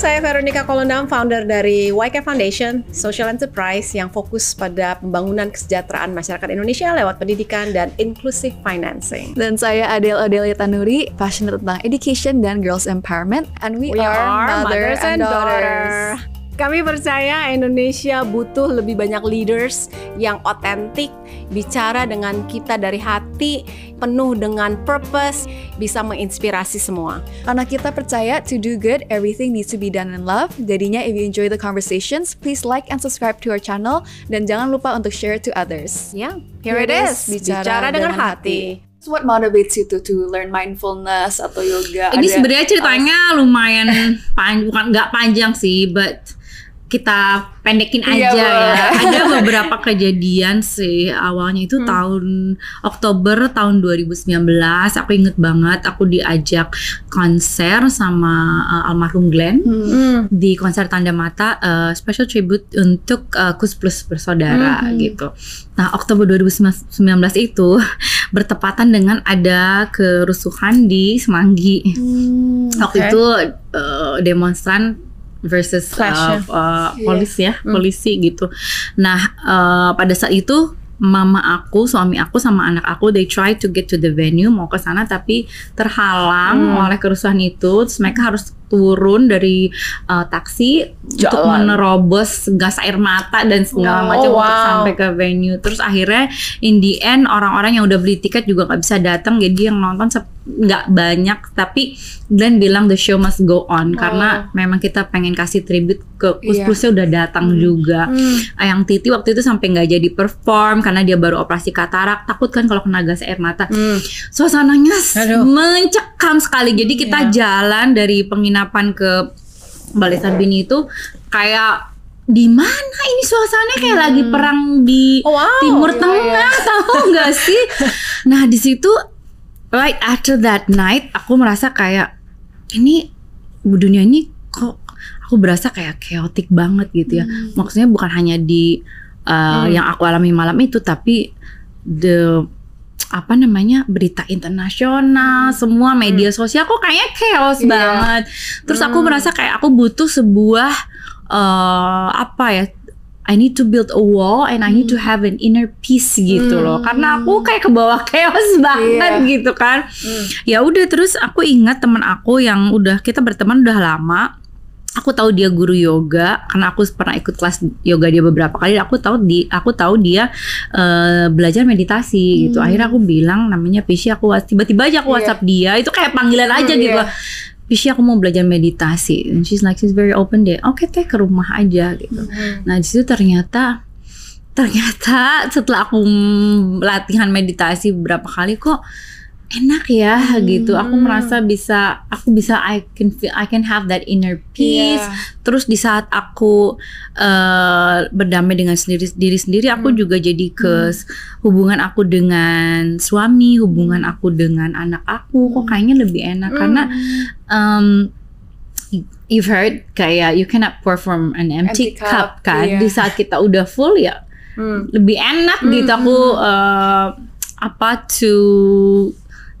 saya Veronica Kolondam, founder dari YK Foundation, social enterprise yang fokus pada pembangunan kesejahteraan masyarakat Indonesia lewat pendidikan dan inclusive financing. Dan saya Adele Adelia Tanuri, passionate tentang education dan girls empowerment. And we, We are, are mother mothers and and daughters. Kami percaya Indonesia butuh lebih banyak leaders yang otentik, bicara dengan kita dari hati, penuh dengan purpose, bisa menginspirasi semua. Karena kita percaya to do good, everything needs to be done in love. Jadinya if you enjoy the conversations, please like and subscribe to our channel. Dan jangan lupa untuk share to others. Ya, here it is, bicara, dengan, hati. So what motivates you to to learn mindfulness atau yoga? Ini sebenarnya ceritanya lumayan pan, bukan nggak panjang sih, but kita pendekin Iya, aja ya. boleh. Ada beberapa kejadian sih awalnya Hmm. itu tahun Oktober tahun 2019. Aku inget banget aku diajak konser sama uh, almarhum Glenn Hmm. di konser Tanda Mata uh, special tribute untuk uh, Kus Plus bersaudara Hmm. gitu. Nah, Oktober 2019 itu bertepatan dengan ada kerusuhan di Semanggi. Hmm, Waktu Oke. itu uh, demonstran versus Clash, uh, uh, Iya. polisi ya, Hmm. polisi gitu. Nah, uh, pada saat itu mama aku, suami aku sama anak aku they try to get to the venue mau ke sana tapi terhalang Hmm. oleh kerusuhan itu. Terus mereka harus turun dari uh, taksi untuk Jalan. menerobos gas air mata dan segala Wow. macam Oh, untuk wow. sampai ke venue. Terus akhirnya in the end orang-orang yang udah beli tiket juga nggak bisa datang jadi yang nonton nggak banyak tapi Glenn bilang the show must go on karena memang kita pengen kasih tribute ke Kus Iya. Plusnya udah datang juga. Ah, Yang Titi waktu itu sampai nggak jadi perform karena dia baru operasi katarak takut kan kalau kena gas air mata. Hmm. Suasananya Aduh. mencekam sekali. Jadi kita jalan dari penginapan ke Balai Sarbini itu kayak di mana ini suasananya kayak lagi perang di Oh, wow. Timur iya, Tengah tahu nggak sih? Nah di situ right after that night aku merasa kayak ini dunia ini kok aku berasa kayak chaotic banget gitu ya. Maksudnya bukan hanya di uh, yang aku alami malam itu tapi the apa namanya berita internasional semua media sosial kok kayaknya chaos Iya. banget. Terus aku merasa kayak aku butuh sebuah eh apa ya I need to build a wall and I need to have an inner peace gitu loh. Karena aku kayak ke bawah chaos banget Iya. gitu kan. Ya udah terus aku ingat teman aku yang udah kita berteman udah lama aku tahu dia guru yoga karena aku pernah ikut kelas yoga dia beberapa kali aku tahu di aku tahu dia eh, belajar meditasi gitu. Akhirnya aku bilang namanya Pishi aku tiba-tiba aja aku Iya. WhatsApp dia. Itu kayak panggilan aja Hmm, gitu iya. Pishi aku mau belajar meditasi. And she's like she's very open deh. Oke teh ke rumah aja gitu. Nah di situ ternyata ternyata setelah aku latihan meditasi beberapa kali kok enak ya gitu. Aku merasa bisa aku bisa I can feel I can have that inner peace. Iya. terus di saat aku eh, berdamai dengan sendiri diri sendiri aku juga jadi ke s- hubungan aku dengan suami hubungan aku dengan anak aku. Kok kayaknya lebih enak? Karena um, you've heard kayak you cannot pour from an empty, Empty cup, cup, kan? iya. di saat kita udah full ya Hmm. lebih enak gitu. Aku eh, apa to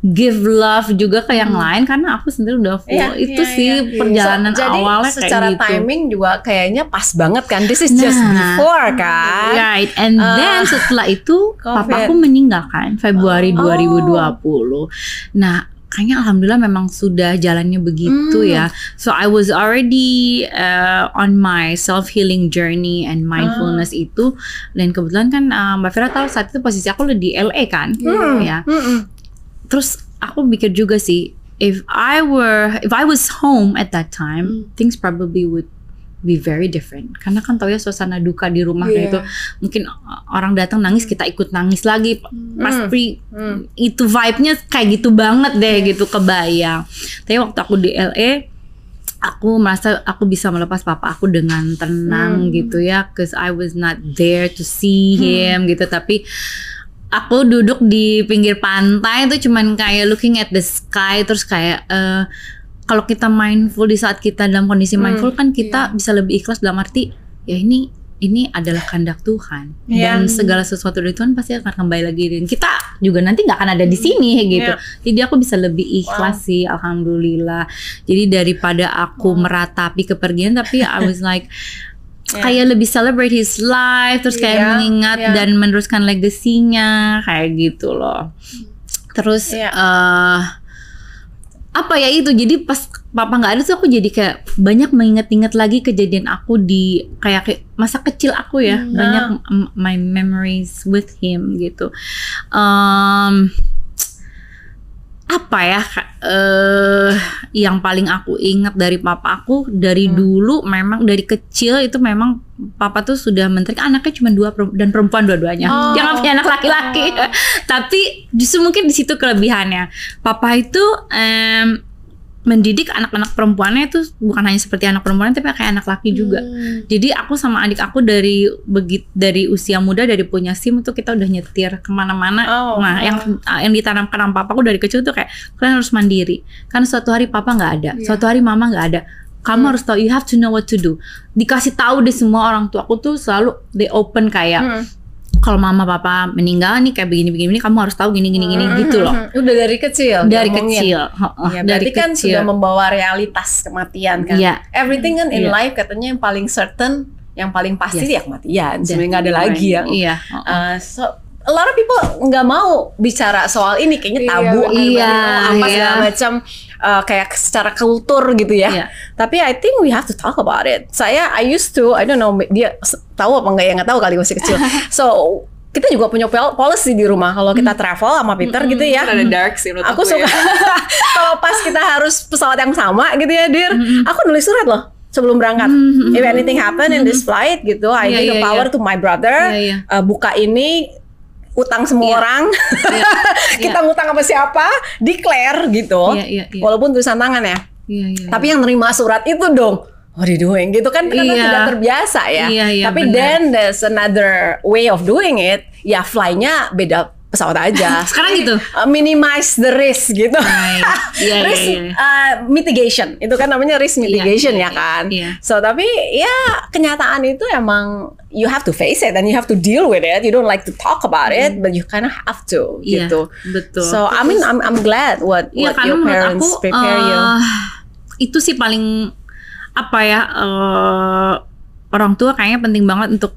give love juga ke yang lain karena aku sendiri udah full Iya, itu iya, sih iya. perjalanan So, jadi awalnya secara kayak gitu timing juga kayaknya pas banget kan. This is just Nah. before kan. Right, and Ah. then setelah itu Covid. papaku meninggal kan Februari Oh. 2020. Nah, kayaknya alhamdulillah memang sudah jalannya begitu Hmm. ya. So I was already uh, on my self healing journey and mindfulness Ah. itu dan kebetulan kan uh, Mbak Vera tahu saat itu posisi aku di LA kan, Hmm. ya. Mm-mm. Terus aku mikir juga sih, if I were if I was home at that time, things probably would be very different. Karena kan tau ya suasana duka di rumah Iya. itu mungkin orang datang nangis kita ikut nangis lagi. Pasti Hmm. itu vibe-nya kayak gitu banget deh gitu kebayang. Tapi waktu aku di LA aku merasa aku bisa melepas papa aku dengan tenang gitu ya cause I was not there to see him gitu tapi aku duduk di pinggir pantai itu cuman kayak looking at the sky terus kayak eh, kalau kita mindful di saat kita dalam kondisi mindful kan kita bisa lebih ikhlas dalam arti ya ini ini adalah kehendak Tuhan. Iya. dan segala sesuatu dari Tuhan pasti akan kembali lagi. Dan kita juga nanti nggak akan ada di sini gitu. Jadi aku bisa lebih ikhlas sih, alhamdulillah. Jadi daripada aku meratapi kepergian, tapi I was like Yeah. kayak lebih celebrate his life, terus kayak Iya, mengingat iya. dan meneruskan legasinya kayak gitu loh. Terus Iya. eh apa ya itu jadi pas papa nggak ada tuh aku jadi kayak banyak mengingat-ingat lagi kejadian aku di kayak, kayak masa kecil aku ya Hmm. banyak my memories with him gitu Em, apa ya eh yang paling aku ingat dari papa aku dari Hmm. dulu memang dari kecil itu memang papa tuh sudah menteri. Anaknya cuma dua dan perempuan dua-duanya. Oh. dia nggak punya anak laki-laki. Tapi justru mungkin di situ kelebihannya. Papa itu em, mendidik anak-anak perempuannya itu bukan hanya seperti anak perempuan tapi kayak anak laki juga Hmm. jadi aku sama adik aku dari begit dari usia muda dari punya SIM tuh kita udah nyetir ke mana-mana. Oh, nah, oh. yang yang ditanamkan sama papaku dari kecil tuh kayak kalian harus mandiri. Kan suatu hari papa nggak ada, Iya. suatu hari mama nggak ada. Kamu harus tahu, you have to know what to do. Dikasih tahu deh semua orang tua aku tuh selalu they open kayak Hmm. Kalau mama papa meninggal nih kayak begini begini kamu harus tahu gini gini gini gitu loh. Udah dari kecil. Dari diomongin. kecil, Heeh, Ya, dari berarti kan kecil. sudah membawa realitas kematian kan. Iya. Everything kan in Iya. life katanya yang paling certain, yang paling pasti Yes. ya kematian. Sebenarnya nggak ada lagi yang. Iya. heeh. Uh, so a lot of people nggak mau bicara soal ini kayaknya Iya, tabu Iya, apa iya. segala macam uh, kayak secara kultur gitu ya. Iya. Tapi I think we have to talk about it. Saya I used to I don't know dia tahu apa enggak ya nggak tahu kali masih kecil. so kita juga punya pol- policy di rumah kalau kita travel sama Peter gitu ya. Ada dark sih menurut Aku aku, suka ya. kalau pas kita harus pesawat yang sama gitu ya, Dir. Aku nulis surat loh sebelum berangkat. If anything happen in this flight gitu, I Iya, give the iya, power iya. to my brother. Iya, iya. Uh, buka ini utang semua Iya. orang. Iya. kita ngutang sama siapa? Declare gitu. Iya, iya, iya. Walaupun tulisan tangan ya. Iya, iya, Tapi yang nerima surat itu dong. What are you doing? Gitu kan karena Iya. tidak terbiasa ya. Iya, iya, Tapi benar. then there's another way of doing it. Ya fly-nya beda pesawat aja. Sekarang gitu. Uh, minimize the risk gitu. Right. Iya, iya, risk iya. uh, mitigation itu kan namanya risk mitigation iya, ya kan. iya. So tapi ya kenyataan itu emang you have to face it and you have to deal with it. You don't like to talk about it, but you kind of have to Iya, gitu. betul. So I mean I'm I'm glad what Iya what your parents aku prepare you. eh, itu sih paling apa ya eh, orang tua kayaknya penting banget untuk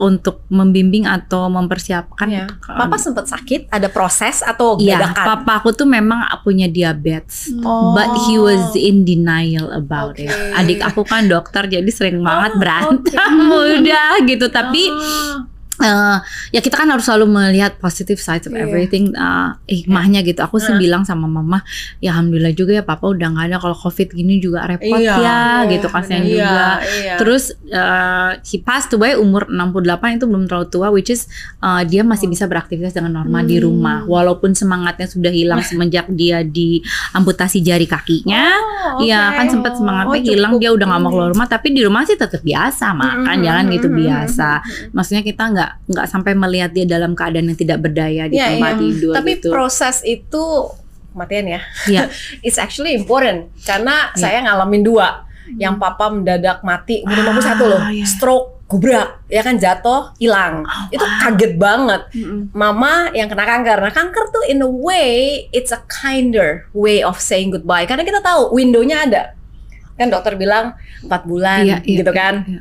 untuk membimbing atau mempersiapkan. Ya. Papa sempat sakit, ada proses atau Iya, papa aku tuh memang punya diabetes. Oh. But he was in denial about it. Oke. Adik aku kan dokter jadi sering banget Oh, berantem udah gitu. Tapi Ah. Eh, ya kita kan harus selalu melihat positive sides of Iya. everything eh, hikmahnya gitu aku sih Nah. bilang sama mama ya alhamdulillah juga ya papa udah nggak ada kalau covid gini juga repot Iya. ya Iya, gitu kasihan benar. juga iya. terus eh, he passed away umur 68 itu belum terlalu tua which is eh, dia masih bisa beraktivitas dengan normal di Hmm. rumah walaupun semangatnya sudah hilang semenjak dia diamputasi jari kakinya Oh, Iya oke. kan sempat semangatnya Oh, hilang dia udah nggak mau keluar rumah tapi di rumah sih tetap biasa makan Mhm, jalan gitu mhm, biasa maksudnya kita nggak nggak sampai melihat dia dalam keadaan yang tidak berdaya di Iya, tempat iya. tidur Tapi gitu proses itu kematian ya. Iya. It's actually important karena Iya. saya ngalamin dua. Yang papa mendadak mati umur Ah, 51 loh. iya. Stroke, gubrak, ya kan jatuh, hilang. Oh, itu kaget banget. Mama yang kena kanker. Nah, kanker tuh in a way it's a kinder way of saying goodbye karena kita tahu window-nya ada. Kan dokter bilang 4 bulan Iya, iya, gitu iya, kan. iya.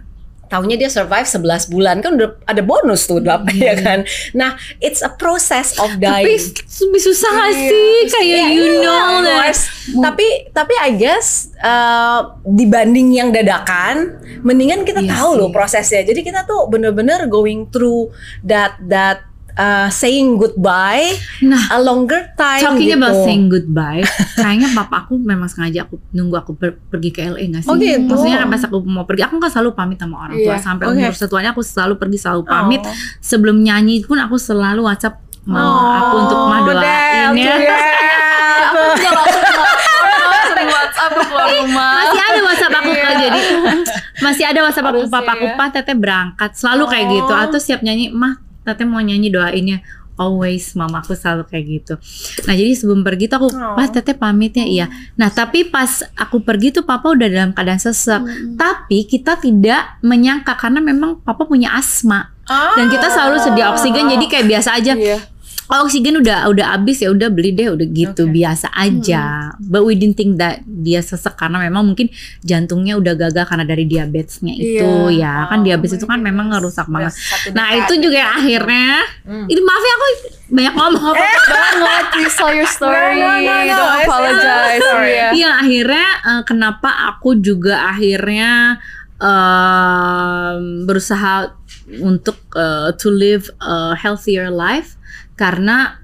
Tahunya dia survive 11 bulan kan udah ada bonus tuh delapan Iya. ya kan. Nah, it's a process of tapi dying. lebih susah Iya. sih kayak Iya, you iya, know that course. Tapi tapi I guess uh, dibanding yang dadakan, mendingan kita Iya tahu sih. loh prosesnya. Jadi kita tuh bener-bener going through that that uh, saying goodbye nah a longer time talking gitu. about saying goodbye kayaknya papa aku memang sengaja aku nunggu aku per- pergi ke LA gak sih Oh, gitu. maksudnya pas aku mau pergi aku kan selalu pamit sama orang tua Iya, sampai oke. umur setuanya aku selalu pergi selalu pamit Oh. sebelum nyanyi pun aku selalu WhatsApp mama Oh, aku untuk mah doain ya Del. sering WhatsApp ke keluar rumah. masih ada WhatsApp aku. Kak, jadi masih ada WhatsApp aku papa aku ya. pak teteh berangkat selalu kayak gitu Oh. atau siap nyanyi mah teteh mau nyanyi doainnya always mamaku selalu kayak gitu. Nah jadi sebelum pergi tuh aku Oh. pas teteh pamitnya iya. Nah tapi pas aku pergi tuh papa udah dalam keadaan sesek. Tapi kita tidak menyangka karena memang papa punya asma dan kita selalu sedia oksigen jadi kayak biasa aja. Iya. Oh, oksigen udah udah habis ya udah beli deh udah gitu Oke. biasa aja. But we didn't think that dia sesek karena memang mungkin jantungnya udah gagal karena dari diabetesnya itu ya kan Oh diabetes itu kan memang ngerusak banget. Nah itu juga yang akhirnya Hmm. ini maaf ya aku banyak ngomong. banget please tell your story No, no, no, no. don't It's- apologize. Iya. Iya akhirnya eh, kenapa aku juga akhirnya em, berusaha untuk eh, to live a healthier life karena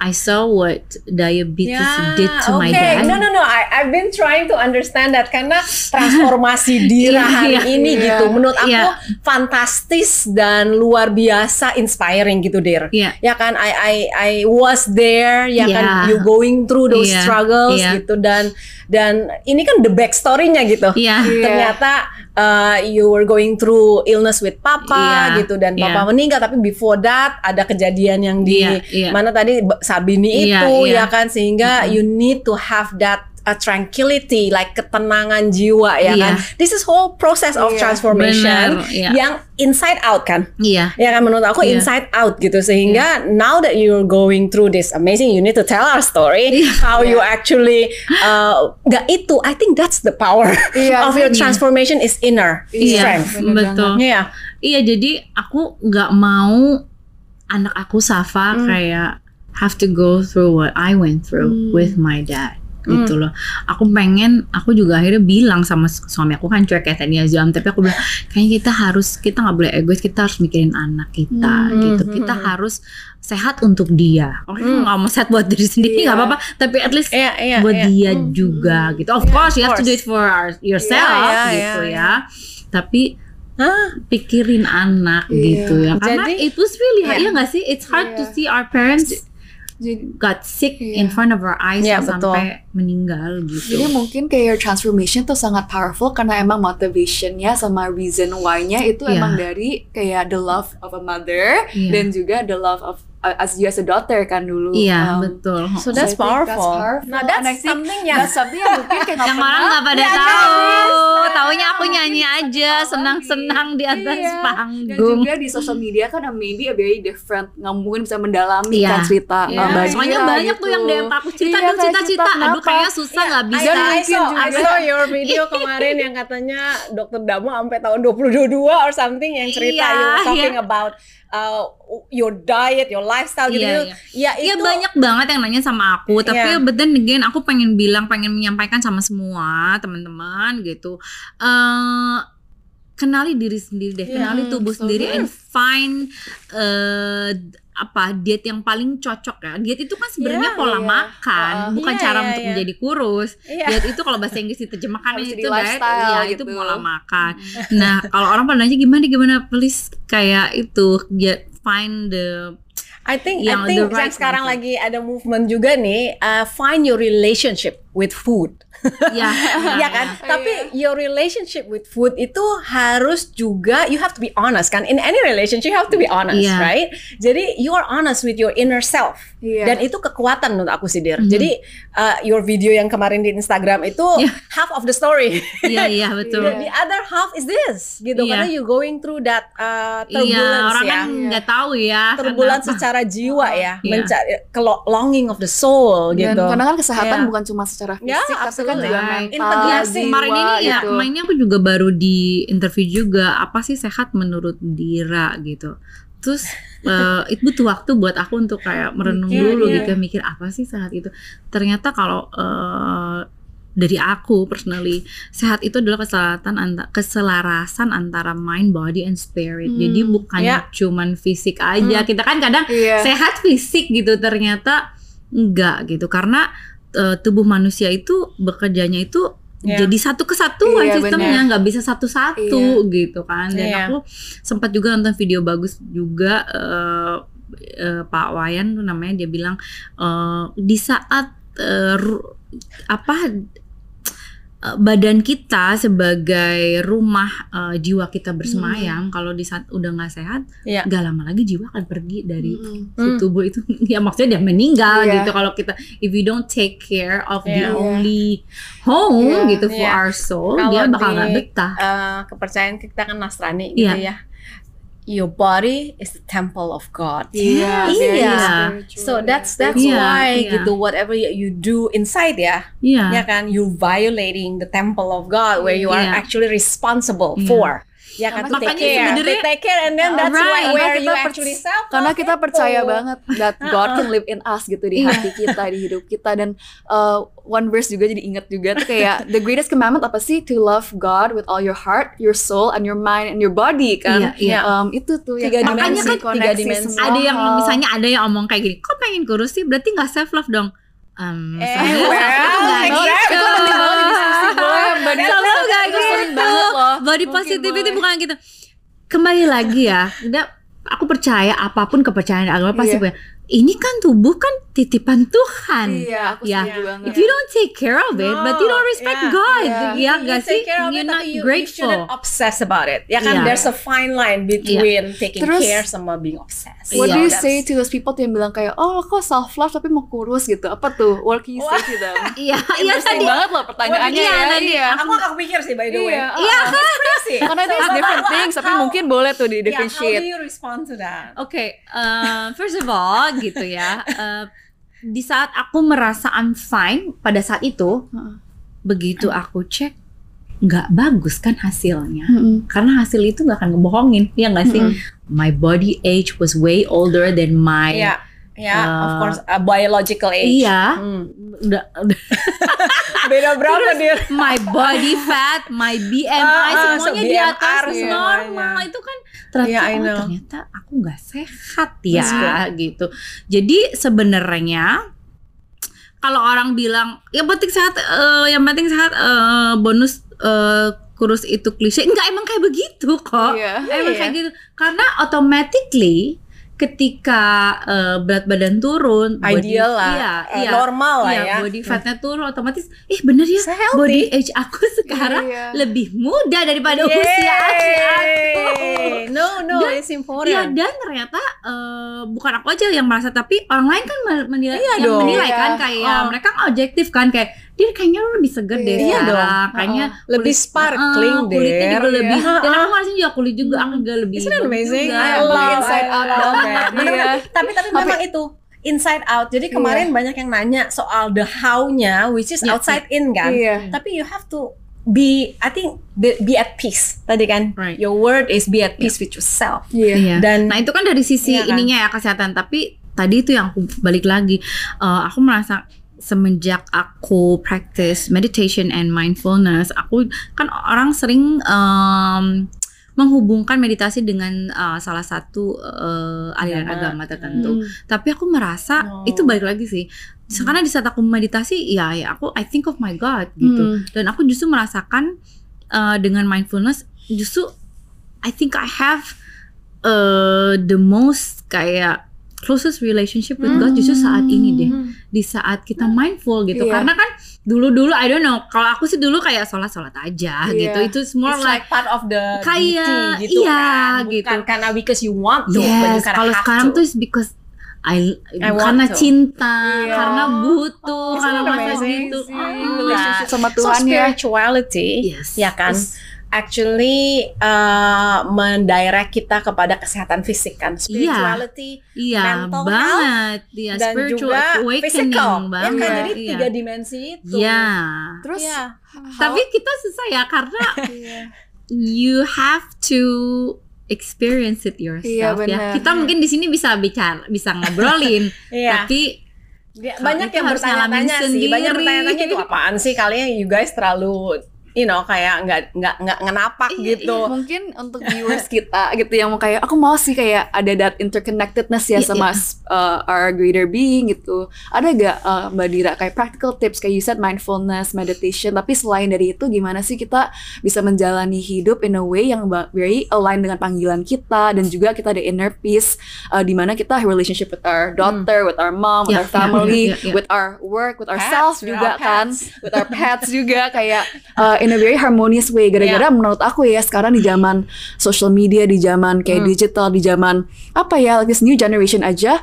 I saw what diabetes Ya, did to my okay. dad. No, no, no. I, I've been trying to understand that karena transformasi Dira hari Iya, ini iya, gitu, menurut aku iya. fantastis dan luar biasa inspiring gitu, Dir. Iya. Ya kan, I I I was there, ya kan, Iya. you going through those Iya, struggles iya. gitu dan dan ini kan the backstory-nya gitu. Iya. Iya. Ternyata uh, you were going through illness with papa Iya, gitu dan iya. papa meninggal tapi before that ada kejadian yang di Iya, iya. mana tadi Sabini Iya, itu iya. ya kan sehingga you need to have that uh, tranquility like ketenangan jiwa ya Iya. kan. This is whole process of Iya, transformation iya. yang inside out kan. Iya. Ya kan menurut aku Iya. inside out gitu sehingga now that you're going through this amazing you need to tell our story Iya. how you actually uh, nggak itu I think that's the power Iya, of your iya. transformation is inner Iya. strength. Betul. Iya. Iya, jadi aku nggak mau anak aku Safa Hmm. kayak have to go through what I went through Hmm. with my dad gitu loh. Aku pengen, aku juga akhirnya bilang sama su- suami aku kan cuek kayak tadi Azam, tapi aku bilang kayaknya kita harus kita nggak boleh egois, kita harus mikirin anak kita Hmm. gitu. Hmm. Kita harus sehat untuk dia. Oke, Hmm. nggak mau sehat buat diri sendiri Iya. nggak apa-apa, tapi at least Iya, iya, buat iya. dia juga gitu. Of course, you have to do it for our- yourself Iya, iya, gitu iya, ya. Tapi Hah? pikirin anak Iya. gitu ya karena Jadi- it was really hard Iya. ya nggak sih it's hard to Iya. see our parents Jadi, got sick Iya. in front of our eyes Iya, sampai meninggal gitu jadi mungkin kayak your transformation tuh sangat powerful karena emang motivationnya sama reason why-nya itu Iya. emang dari kayak the love of a mother Iya. dan juga the love of as you as a daughter kan dulu. iya Um, betul So So that's I think that's powerful. powerful. Nah, that's think something yang That's something yang mungkin kayak yang orang nggak pada Iya, tahu guys. taunya aku nyanyi aja senang-senang di atas Iya. Dan panggung juga di social media kan uh, maybe a very different nggak mungkin bisa mendalami Iya. kan cerita Iya. uh, Mbak soalnya Dira banyak tuh gitu. yang DM aku cerita Iya, dong kayak cita-cita cerita aduh kayaknya susah nggak I- bisa I, I, mungkin saw, I juga. saw your video kemarin yang katanya dokter Damo sampai tahun 2022 or something yang cerita Iya, you were talking iya. about uh, your diet, your lifestyle gitu. Iya, gitu. Ya Iya itu banyak banget yang nanya sama aku, tapi Iya. but then again aku pengen bilang, pengen menyampaikan sama semua teman-teman gitu. eh kenali diri sendiri deh, Iya, kenali tubuh so sendiri good. and find eh apa diet yang paling cocok ya. Diet itu kan sebenarnya Iya, pola iya. makan, Uh-uh. bukan Iya, cara iya, untuk iya. menjadi kurus. Iya. Diet itu kalau bahasa Inggris diterjemahkan Harus itu diet, ya itu gitu. pola makan. Nah, kalau orang pada nanya gimana gimana, please kayak itu ya, find the I think Yang I think right sekarang lagi ada movement juga nih uh, find your relationship with food. ya, ya kan? Tapi your relationship with food itu harus juga you have to be honest kan. In any relationship you have to be honest, Iya. right? Jadi you are honest with your inner self. Iya. Dan itu kekuatan menurut aku sih, Dir. Mhm. Jadi uh, your video yang kemarin di Instagram itu Iya. half of the story. Iya iya betul. The, the other half is this gitu Iya. karena you going through that uh, Iya turbulence orang ya. kan nggak tahu ya. Turbulence secara jiwa ya, Iya. mencari longing of the soul Dan gitu. karena kan kesehatan Iya. bukan cuma secara fisik, Ya, tapi kan juga mental, Integrasi. jiwa, Kemarin ini ya, gitu. mainnya aku juga baru di interview juga apa sih sehat menurut Dira gitu. Terus eh, itu butuh waktu buat aku untuk kayak merenung Mikir, dulu iya. gitu, mikir apa sih sehat itu. Ternyata kalau eh, dari aku personally sehat itu adalah keselatan anta- keselarasan antara mind, body, and spirit. Hmm, Jadi bukan ya. cuman fisik aja. Hmm. Kita kan kadang Iya. sehat fisik gitu ternyata enggak gitu karena eh, tubuh manusia itu bekerjanya itu Iya. jadi satu kesatuan Iya, sistemnya nggak bisa satu-satu gitu kan dan Iya. aku sempat juga nonton video bagus juga eh, eh, Pak Wayan tuh namanya dia bilang eh, di saat ru- apa badan kita sebagai rumah eh, jiwa kita bersemayam kalau di saat udah nggak sehat Iya. nggak lama lagi jiwa akan pergi dari Mm-mm. si tubuh itu ya maksudnya dia meninggal Iya. gitu kalau kita if you don't take care of the Iya. only home Iya. gitu for Iya. our soul Kalau dia bakal nggak betah Eh, kepercayaan kita kan Nasrani gitu Iya. ya. Your body is the temple of God. Iya, very Iya. So that's that's Iya, why iya. gitu whatever you do inside ya, Iya. ya kan you violating the temple of God where you are Iya. actually responsible Iya. for. Ya kan Makanya take care, sebenarnya- take care and then that's Right. why where Karena you kita actually self karena kita percaya banget that God can live in us gitu di Iya. hati kita di hidup kita dan uh, one verse juga jadi inget juga tuh kayak the greatest commandment apa sih to love God with all your heart, your soul, and your mind and your body kan? Iya, iya. Um, itu tuh Tiga yang dimensi, koneksi, tiga dimensi. semua ada yang misalnya ada yang omong kayak gini kok pengen kurus sih berarti nggak self love dong um, Eh, well, body positivity bukan gitu. Kembali lagi ya udah aku percaya apa pun kepercayaan agama pasti Iya. punya ini kan tubuh kan titipan Tuhan iya aku Ya. setuju banget If you don't take care of it, but you don't respect Yeah. God, Yeah. ya You nggak sih? take care of You're it, not tapi you, you grateful. shouldn't obsess about it. Ya kan, Iya. there's a fine line between taking Terus- care sama being obsessed. What Iya. do you say to those people tuh yang bilang kayak oh kok self love tapi mau kurus gitu apa tuh what can you say to them Iya, iya tadi. banget loh pertanyaannya Iya, ya iya Aku gak pikir sih by the way. Iya, kan? Karena itu different things tapi mungkin boleh tuh di Yeah, how do differentiate you respond to that? Oke, eh, first of all gitu ya. eh, di saat aku merasa I'm fine pada saat itu, Heeh. begitu aku cek nggak bagus kan hasilnya. Mm-mm. Karena hasil itu nggak akan ngebohongin, ya nggak sih? Mm-mm. My body age was way older than my Ya, ya, of Uh, course, a biological age. Iya, Hmm. udah, udah Beda berapa dia? my body fat, my BMI Ah, ah, semuanya so di BMR atas semuanya. normal itu kan ternyata Yeah, oh, ternyata aku nggak sehat That's ya gitu. Jadi sebenarnya kalau orang bilang yang penting sehat, eh, yang penting sehat eh, bonus eh, kurus itu klise, enggak emang kayak begitu kok. Iya. Emang Iya. kayak gitu karena automatically ketika eh, berat badan turun, body- Ideal lah, iya, eh, iya, normal lah iya, ya. body fatnya turun otomatis, ih bener ya, So healthy. body age aku sekarang Iya. lebih muda daripada usia asli aku. No, no, Dan- it's important. Iya dan ternyata eh, bukan aku aja yang merasa tapi orang lain kan men- menilai, Iya yang dong. menilai kan Iya. kayak Oh. mereka kan objektif kan kayak dia kayaknya lu lebih seger deh Iya sekarang dong. kayaknya Lebih kulit- sparkling eh, kulitnya deh. juga lebih Iya. dan aku ngerasain juga kulit juga aku juga lebih Isn't bagus amazing? juga. I Lebih love, inside out. Bener-bener. Iya. Tapi tapi memang itu inside out. Jadi kemarin banyak yang nanya soal the how-nya, which is Iya, outside in kan. Iya. Tapi you have to be, I think be, be at peace. Tadi kan, Right. your word is be at peace with yourself. Iya. Iya. Dan Nah itu kan dari sisi Iya kan? ininya ya kesehatan. Tapi tadi itu yang aku balik lagi, eh, aku merasa semenjak aku practice meditation and mindfulness, aku kan orang sering em, menghubungkan meditasi dengan eh, salah satu eh, aliran Agama. agama tertentu. Hmm. Tapi aku merasa Oh. itu balik lagi sih. Karena di saat aku meditasi, ya ya aku I think of my God gitu. Hmm. Dan aku justru merasakan uh, dengan mindfulness, justru I think I have uh, the most kayak closest relationship with God justru saat ini deh. Di saat kita mindful gitu. Iya. Karena kan dulu-dulu I don't know. Kalau aku sih dulu kayak sholat-sholat aja Iya. gitu. Itu more it's like like part of the Kayak, gitu iya, kan. Bukan gitu. karena because you want to, Yes, kalau sekarang to. tuh is because I, I karena to. cinta, Iya. karena butuh, Oh, karena amazing? gitu. Oh, relationship sama so Tuhan ya. spirituality Yes. ya kan actually uh, mendirect kita kepada kesehatan fisik kan spirituality Iya, mental banget. Iya, dan spiritual juga physical banget. ya kan jadi Iya. tiga dimensi itu Iya. Terus Iya. Tapi kita susah ya karena Iya. you have to experience it Iya, yourself ya. Kita mungkin di sini bisa bicara, bisa ngobrolin, Iya. tapi banyak yang harus ngalamin bertanya-tanya sih banyak sendiri. bertanya-tanya itu apaan sih kalian you guys terlalu you know kayak nggak nggak nggak ngenapak Iya, gitu. iya. Mungkin untuk viewers kita gitu yang mau kayak aku mau sih kayak ada that interconnectedness ya Iya, sama uh, our greater being gitu. Ada gak uh, Mbak Dira kayak practical tips kayak you said mindfulness, meditation, tapi selain dari itu gimana sih kita bisa menjalani hidup in a way yang very align dengan panggilan kita dan juga kita ada inner peace uh, di mana kita relationship with our daughter, with our mom, with Iya, our family, iya, iya, iya. with our work, with ourselves with juga our kan, with our pets juga kayak uh, in a very harmonious way gara-gara menurut aku ya sekarang di zaman social media di zaman kayak Hmm. digital di zaman apa ya like this new generation aja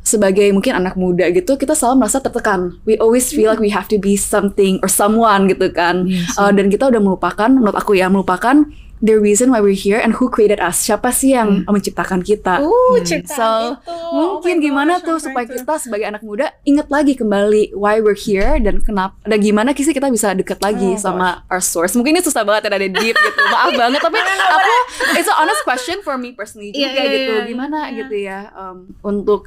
sebagai mungkin anak muda gitu kita selalu merasa tertekan we always feel like we have to be something or someone gitu kan Iya sih. Uh, dan kita udah melupakan menurut aku ya melupakan the reason why we're here and who created us. Siapa sih yang menciptakan kita? Uh, Hmm. ciptaan So, itu. mungkin Oh gimana gosh, tuh supaya kita sebagai anak muda ingat lagi kembali why we're here dan kenapa dan gimana sih kita bisa deket lagi Oh, sama our source. Mungkin ini susah banget ya ada deep gitu. Maaf banget tapi aku it's an honest question for me personally juga iya, gitu. iya, gimana gitu ya um, untuk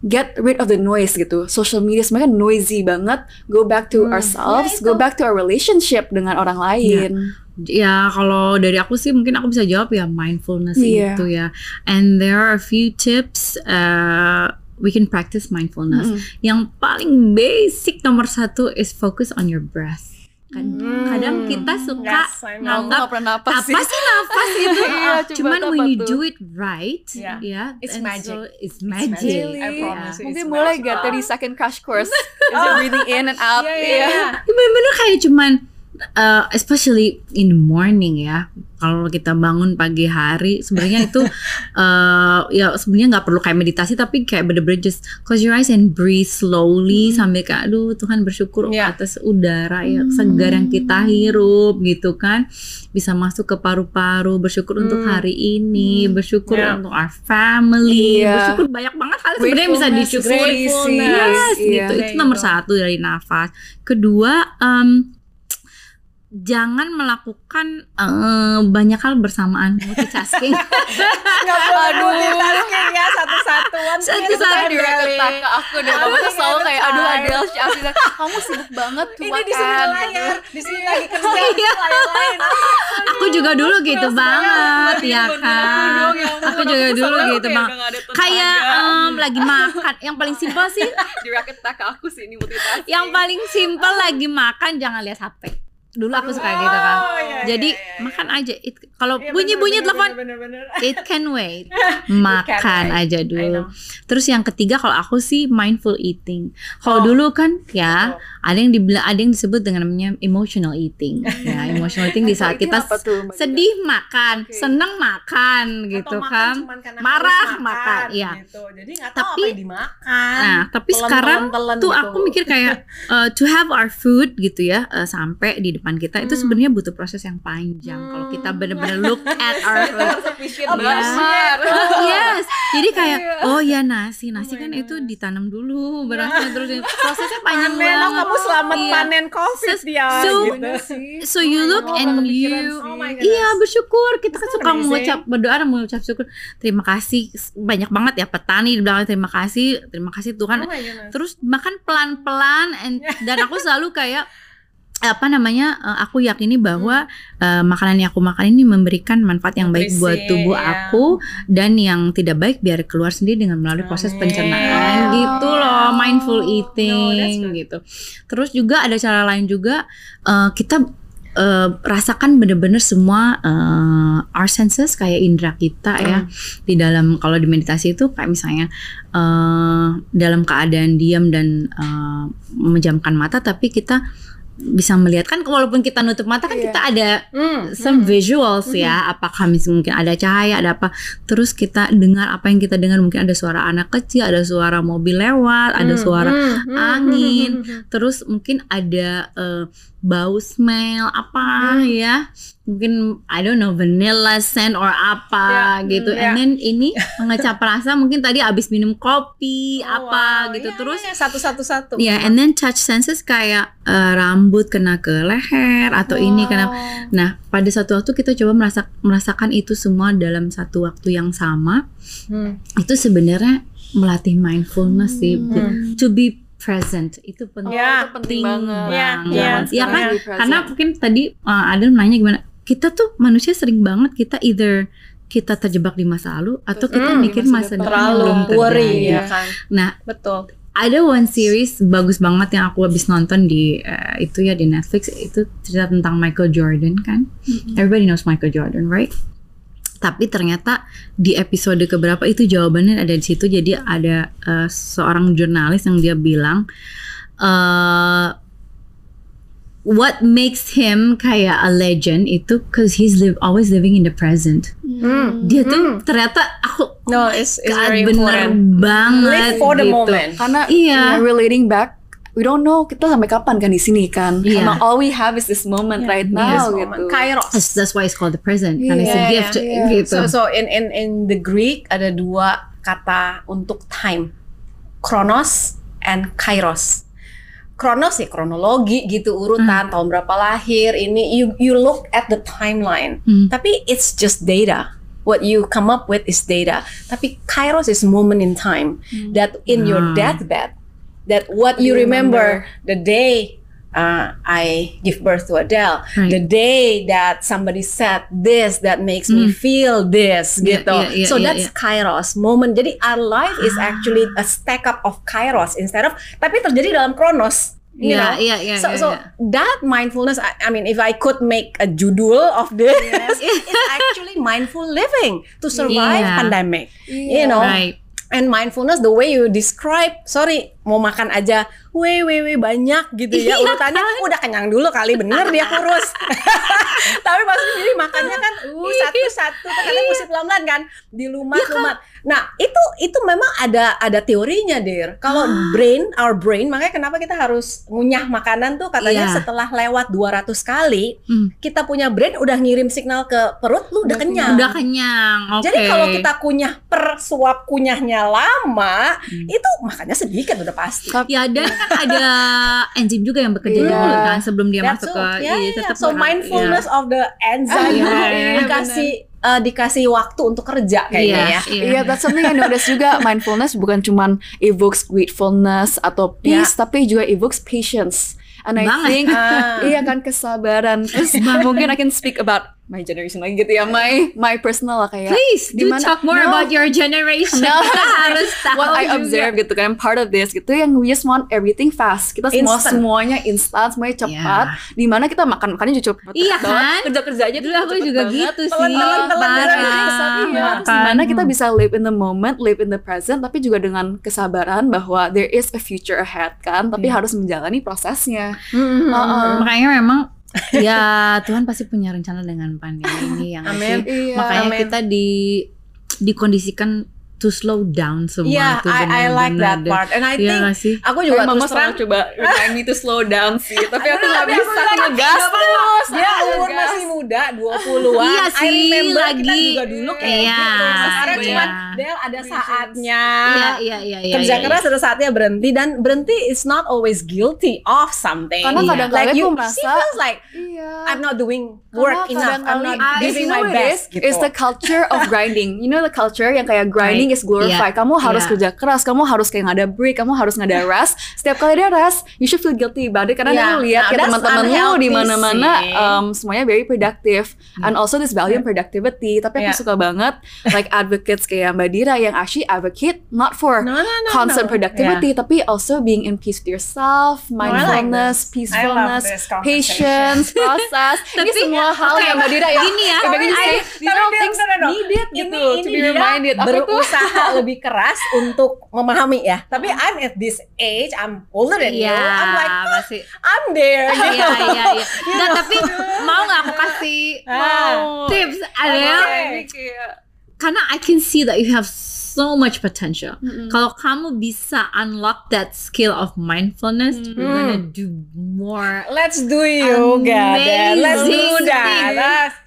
get rid of the noise gitu. Social media sebenarnya noisy banget. Go back to Hmm. ourselves Ya, go back to our relationship dengan orang lain Ya kalau dari aku sih mungkin aku bisa jawab ya mindfulness Iya. itu ya. And there are a few tips uh, we can practice mindfulness. Mm-mm. Yang paling basic nomor satu is focus on your breath. Kan Hmm. kadang kita suka Yes, nganggap apa sih nafas itu? Iya, coba Cuman when you tuh? do it right, Yeah. ya, It's and magic. so it's magic. magic. Really? I promise mungkin It's boleh magic. gak 30 second crash course is it breathing in and out Iya, iya, Iya. Ya, bener-bener kayak cuman uh, especially in the morning ya kalau kita bangun pagi hari sebenarnya itu uh, ya sebenarnya nggak perlu kayak meditasi tapi kayak bener-bener just close your eyes and breathe slowly sambil kayak aduh Tuhan bersyukur Iya. atas udara ya segar yang kita hirup gitu kan bisa masuk ke paru-paru bersyukur untuk Hmm. hari ini bersyukur Iya. untuk our family Iya. bersyukur banyak banget hal sebenarnya bisa disyukuri Yes, iya. gitu. Itu There you nomor satu dari nafas. Kedua, em, jangan melakukan eh, banyak hal bersamaan multitasking. Nggak boleh Aduh. multitasking ya satu-satuan. Really? direct attack ke aku deh Mama tuh selalu kayak Aduh bilang, Kamu sibuk banget tuh Ini di sini makan layar, di sini lagi kerja, Iya. di lain-lain. aku juga dulu gitu banget ya Bener-bener kan. ya. Aku juga dulu gitu kayak bang. udah nggak ada tenaga. Kayak lagi makan. Yang paling simpel sih, direct attack ke aku sih ini multitasking yang paling simpel lagi makan jangan lihat HP. Dulu aku suka gitu kan. Oh, iya, Jadi iya, iya, makan aja. Kalau Iya, bunyi-bunyi telepon, bener, bener, bener. it can wait. Makan wait. aja dulu. Terus yang ketiga kalau aku sih mindful eating. Kalau Oh. dulu kan ya Betul. ada yang dibilang ada yang disebut dengan namanya emotional eating. Ya, emotional eating di saat kita tuh, sedih makan, Oke. seneng makan gitu Atau makan kan. Marah harus makan, iya. gitu. Jadi nggak tahu Tapi- apa yang dimakan. Nah, tapi Telan, sekarang telan, telan tuh gitu. aku mikir kayak uh, to have our food gitu ya uh, sampai di depan kita itu Hmm. sebenarnya butuh proses yang panjang. Kalau kita Hmm. bener-bener look at our. Efisien Oh, yes, jadi kayak Iya. oh ya nasi, nasi Oh kan itu gosh. ditanam dulu berasnya terus prosesnya panjang panen, oh, banget. kamu selamat Iya. panen covid Ses- ya so- gitu. So you Oh, look nggak and you. Oh Iya bersyukur kita kan suka mengucap berdoa dan mengucap syukur terima kasih banyak banget ya petani di belakang terima kasih terima kasih Tuhan Oh terus makan pelan-pelan and- dan aku selalu kayak apa namanya eh, aku yakini bahwa eh, makanan yang aku makan ini memberikan manfaat yang baik Nutrisi, buat tubuh ya. aku dan yang tidak baik biar keluar sendiri dengan melalui proses pencernaan gitu loh mindful No, eating good. gitu terus juga ada cara lain juga eh, kita eh, rasakan bener-bener semua eh, our senses kayak indera kita ya Hmm. di dalam kalau di meditasi itu kayak misalnya eh, dalam keadaan diam dan eh, memejamkan mata tapi kita bisa melihat kan walaupun kita nutup mata kan Iya. kita ada Hmm, some hmm. visuals ya apakah mis- mungkin ada cahaya ada apa terus kita dengar apa yang kita dengar mungkin ada suara anak kecil ada suara mobil lewat ada Hmm, suara hmm, hmm, angin. hmm, hmm, hmm. terus mungkin ada eh, bau smell apa ya mungkin I don't know vanilla scent or apa Ya, gitu hmm, and ya. then ini mengecap rasa mungkin tadi abis minum kopi Oh, apa wow. gitu Iya, terus iya, satu-satu-satu. ya and then touch senses kayak eh, rambut kena ke leher atau ini kena nah pada satu waktu kita coba merasa merasakan itu semua dalam satu waktu yang sama Hmm. itu sebenarnya melatih mindfulness sih Hmm. to be present itu penting Ya, itu penting banget. Iya, banget. iya, Ya kan? Be present. Karena mungkin tadi uh, Adam nanya gimana? Kita tuh manusia sering banget kita either kita terjebak di masa lalu atau kita Hmm, mikir masa depan. terlalu belum worry ya kan. Nah, Betul. ada one series bagus banget yang aku habis nonton di eh, itu ya di Netflix itu cerita tentang Michael Jordan kan. Everybody knows Michael Jordan, right? Tapi ternyata di episode keberapa itu jawabannya ada di situ. Jadi ada eh, seorang jurnalis yang dia bilang eh what makes him kayak a legend itu cause he's live always living in the present. Hmm. Dia tuh ternyata aku No, it's, it's God, very bener important. banget Live for the gitu. moment. Karena Iya. yeah, relating back, we don't know kita sampai kapan kan di sini kan. Iya. Emang all we have is this moment right now This gitu. Kairos. That's, that's why it's called the present karena it's a Iya, gift iya. gitu. So, so in in in the Greek ada dua kata untuk time, Kronos and Kairos. Kronos ya kronologi gitu urutan tahun berapa lahir ini you you look at the timeline. Hmm. Tapi it's just data. What you come up with is data. Tapi Kairos is moment in time that in your Ah. deathbed that what you You remember, remember. the day uh, I give birth to Adele, Right. the day that somebody said this that makes me feel this Yeah, gitu. yeah, yeah, so yeah, that's yeah. kairos moment. Jadi our life is actually a stack up of kairos instead of tapi terjadi dalam kronos. You Iya, know? iya, iya, So, iya, so iya. that mindfulness, I, I mean, if I could make a judul of this, it's actually mindful living to survive Yeah. pandemic. You Iya. know, Right. and mindfulness the way you describe, sorry, mau makan aja, weh banyak gitu ya Iya urutannya, udah kenyang dulu kali bener dia kurus. Tapi maksudnya jadi makannya kan, uh satu satu, kadang mesti pelan pelan kan, dilumat lumat. Nah itu itu memang ada ada teorinya dir. Kalau brain, our brain, makanya kenapa kita harus ngunyah makanan tuh katanya Iya. setelah lewat 200 kali, Hmm. kita punya brain udah ngirim signal ke perut, lu udah kenyang. Udah kenyang. Oke. Jadi kalau kita kunyah per suap kunyahnya lama, Hmm. itu makannya sedikit udah pasti. Ya dan kan ada enzim juga yang bekerja di Iya. mulut kan sebelum dia That's masuk all. ke Ya, iya, ya, tetap So mindfulness of the enzyme Iya, itu iya, dikasih eh, dikasih waktu untuk kerja kayaknya Iya, ya. iya. Iya, that's something I notice juga. Mindfulness bukan cuman evokes gratefulness atau peace, tapi juga evokes patience. And I Banget. think Ah. iya kan kesabaran. Terus mungkin I can speak about my generation lagi gitu ya, my my personal lah kayak. Please do dimana- talk more No. about your generation. No. Kita harus tahu What I juga. observe gitu kan, part of this gitu yang we just want everything fast. Kita semua Instant. semuanya instan, semuanya cepat. Di mana kita makan makannya juga cepet Iya banget. kan? Kerja kerja aja Dulu aku juga gitu sih. Parah. telan-telan, Iya, terus gimana kita bisa live in the moment, live in the present, tapi juga dengan kesabaran bahwa there is a future ahead kan, tapi harus menjalani prosesnya. Hmm, Uh-uh. Makanya memang ya Tuhan pasti punya rencana dengan pandemi ini yang Amin. Iya. Makanya Amin. kita di dikondisikan to slow down semua Iya, tuh I, I like that deh. part. And I Iya think sih? aku Juga mama terus terang selalu coba remind me to slow down sih, tapi aku nggak aku bisa bilang, ngegas "Nggak terus. Dia aku umur masih muda, 20-an. Iya I sih, kita lagi. juga dulu kayak Iya, gitu. Sekarang iya. cuman Del ada saatnya. Iya iya iya iya. kerja iya, keras ada saatnya berhenti dan berhenti is not always guilty of something. Karena Iya. kadang-kadang like you, aku she merasa feels like Iya. I'm not doing work enough. I'm not giving my what it best. is? Gitu. It's the culture of grinding. You know the culture yang kayak grinding is glorified. Iya. Kamu harus Iya. kerja keras, kamu harus kayak nggak ada break, kamu harus nggak ada rest. Setiap kali ada rest, you should feel guilty about it karena Iya. lu lihat Nah, kayak that's teman-teman lu unhealthy di mana-mana um, semuanya very productive and also this value in productivity. Tapi aku Iya. suka banget like advocates kayak Mbak Dira yang actually advocate not for No, no, no, constant no. productivity tapi also being in peace with yourself, like mindfulness, this. peacefulness, patience, process. Ini semua hal oke, yang Mbak Dira ya. gini ya, Tapi- tapi these are things needed ini, gitu ini to be dia reminded. Berusaha lebih keras untuk memahami ya. Tapi I'm at this age, I'm older than you. Iya, I'm like, "Ah. I'm there. Iya gitu. iya iya. Nggak, tapi mau nggak aku kasih Ah. tips Adele? Oke. Karena I can see that you have so much potential. Mm-mm. Kalau kamu bisa unlock that skill of mindfulness, you're gonna Hmm. do more. Let's do yoga then. Let's do that. Let's-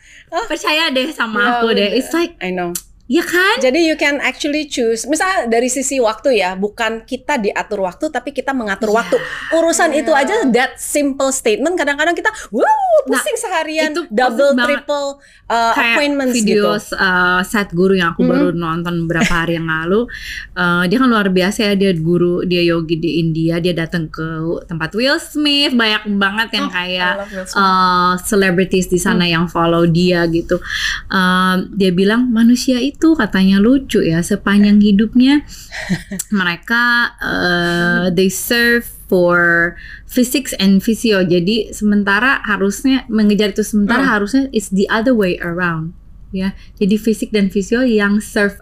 Percaya deh sama aku deh. It's like I know. Iya kan? Jadi you can actually choose. Misalnya dari sisi waktu ya, bukan kita diatur waktu, tapi kita mengatur Iya. waktu. Urusan itu aja that simple statement. Kadang-kadang kita, wow, pusing seharian, itu double, triple uh, kayak appointments video gitu. uh, set guru yang aku Mhm. baru nonton beberapa hari yang lalu Uh, dia kan luar biasa ya dia guru dia yogi di India dia datang ke tempat Will Smith banyak banget yang kayak uh, celebrities di sana Hmm. yang follow dia gitu Um, dia bilang manusia itu katanya lucu ya sepanjang hidupnya mereka uh, they serve for physics and physio jadi sementara harusnya mengejar itu sementara Hmm. harusnya it's the other way around ya jadi fisik dan fisio yang serve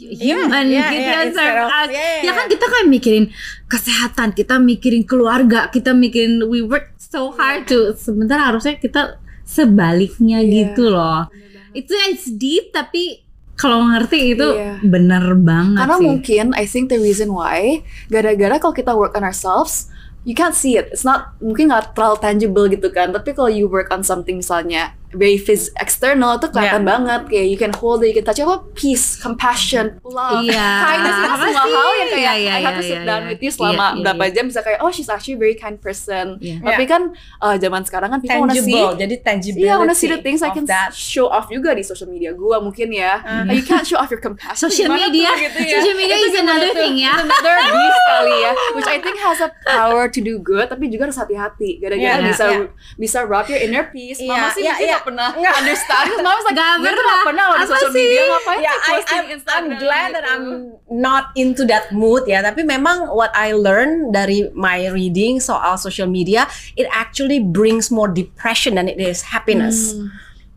human yeah, gitu yeah, ya serve us. yeah, yeah, ya kan yeah. kita kan mikirin kesehatan kita mikirin keluarga kita mikirin we work so hard to sementara harusnya kita sebaliknya Iya. gitu loh itu it's deep tapi kalau ngerti itu Iya. bener banget Karena sih mungkin I think the reason why gara-gara kalau kita work on ourselves you can't see it. It's not mungkin nggak terlalu tangible gitu kan. Tapi kalau you work on something misalnya very phys external itu kelihatan Yeah. banget kayak you can hold it, you can touch it. apa peace, compassion, love, Iya. kindness itu Apa semua sih? hal yang kayak Iya, iya, I have to iya, sit iya, down iya. with you selama Iya, iya, berapa iya. jam bisa kayak oh she's actually a very kind person. Iya. Tapi kan uh, zaman sekarang kan people wanna see tangible. Jadi tangibility. Iya, I wanna see the things I can that. show off juga di social media gua mungkin ya. Uh-huh. You can't show off your compassion. Social media, tuh, gitu ya. social media Itu is another tuh? thing ya. Another beast kali ya, which I think has a power to do good, tapi juga harus hati-hati. Gara-gara Iya, bisa iya. bisa rob your inner peace. Iya, Mama sih iya, mungkin iya. Nggak pernah understand. Mama like, Nggak "Gue tuh pernah. nggak pernah di sih? media ngapain Ya, sih posting I'm, I'm Instagram glad that gitu." I'm not into that mood ya. Tapi memang what I learn dari my reading soal social media, it actually brings more depression than it is happiness. Hmm.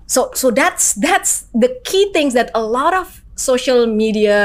So so that's that's the key things that a lot of social media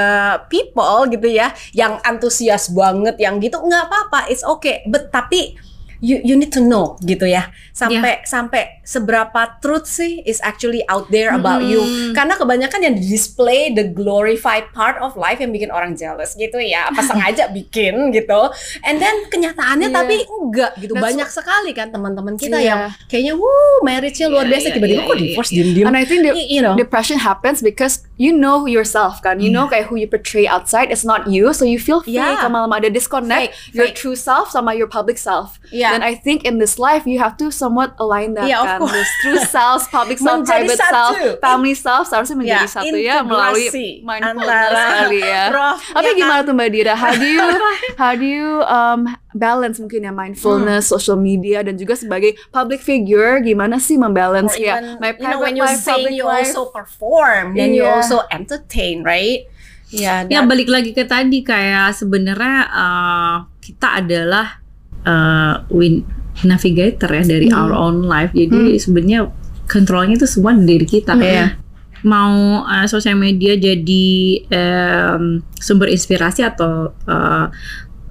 people gitu ya, yang antusias banget, yang gitu nggak apa-apa, it's okay. But tapi you you need to know gitu ya sampai sampai seberapa truth sih is actually out there about you karena kebanyakan yang di display the glorified part of life yang bikin orang jealous gitu ya apa sengaja bikin gitu and then kenyataannya Iya. tapi enggak gitu That's banyak sekali kan teman-teman kita Iya. yang kayaknya wuh marriage-nya luar Iya, biasa iya, tiba-tiba iya, kok iya, divorce iya. diem-diem And I think the, you know depression happens because you know yourself kan. You know kayak who you portray outside is not you, so you feel fake. Yeah. Lama-lama ada disconnect Fake, your fake. true self sama your public self. Yeah. And I think in this life you have to somewhat align that Yeah, of kan. course. This true self, public self, Menjadi private satu. self, family self seharusnya menjadi Ya, satu ya melalui mindfulness kali ya. roh, Tapi ya kan? gimana tuh Mbak Dira? How do you how do you um, balance mungkin ya mindfulness, Hmm. social media dan juga sebagai public figure gimana sih membalance ya even, my you know, private when you life, public you life? also perform, then you Iya. also entertain, right? Yeah, Ya that- balik lagi ke tadi kayak sebenarnya uh, kita adalah uh, win navigator ya dari Hmm. our own life. Jadi sebenarnya kontrolnya itu semua di diri kita. Iya. Mau uh, sosial media jadi um, sumber inspirasi atau uh,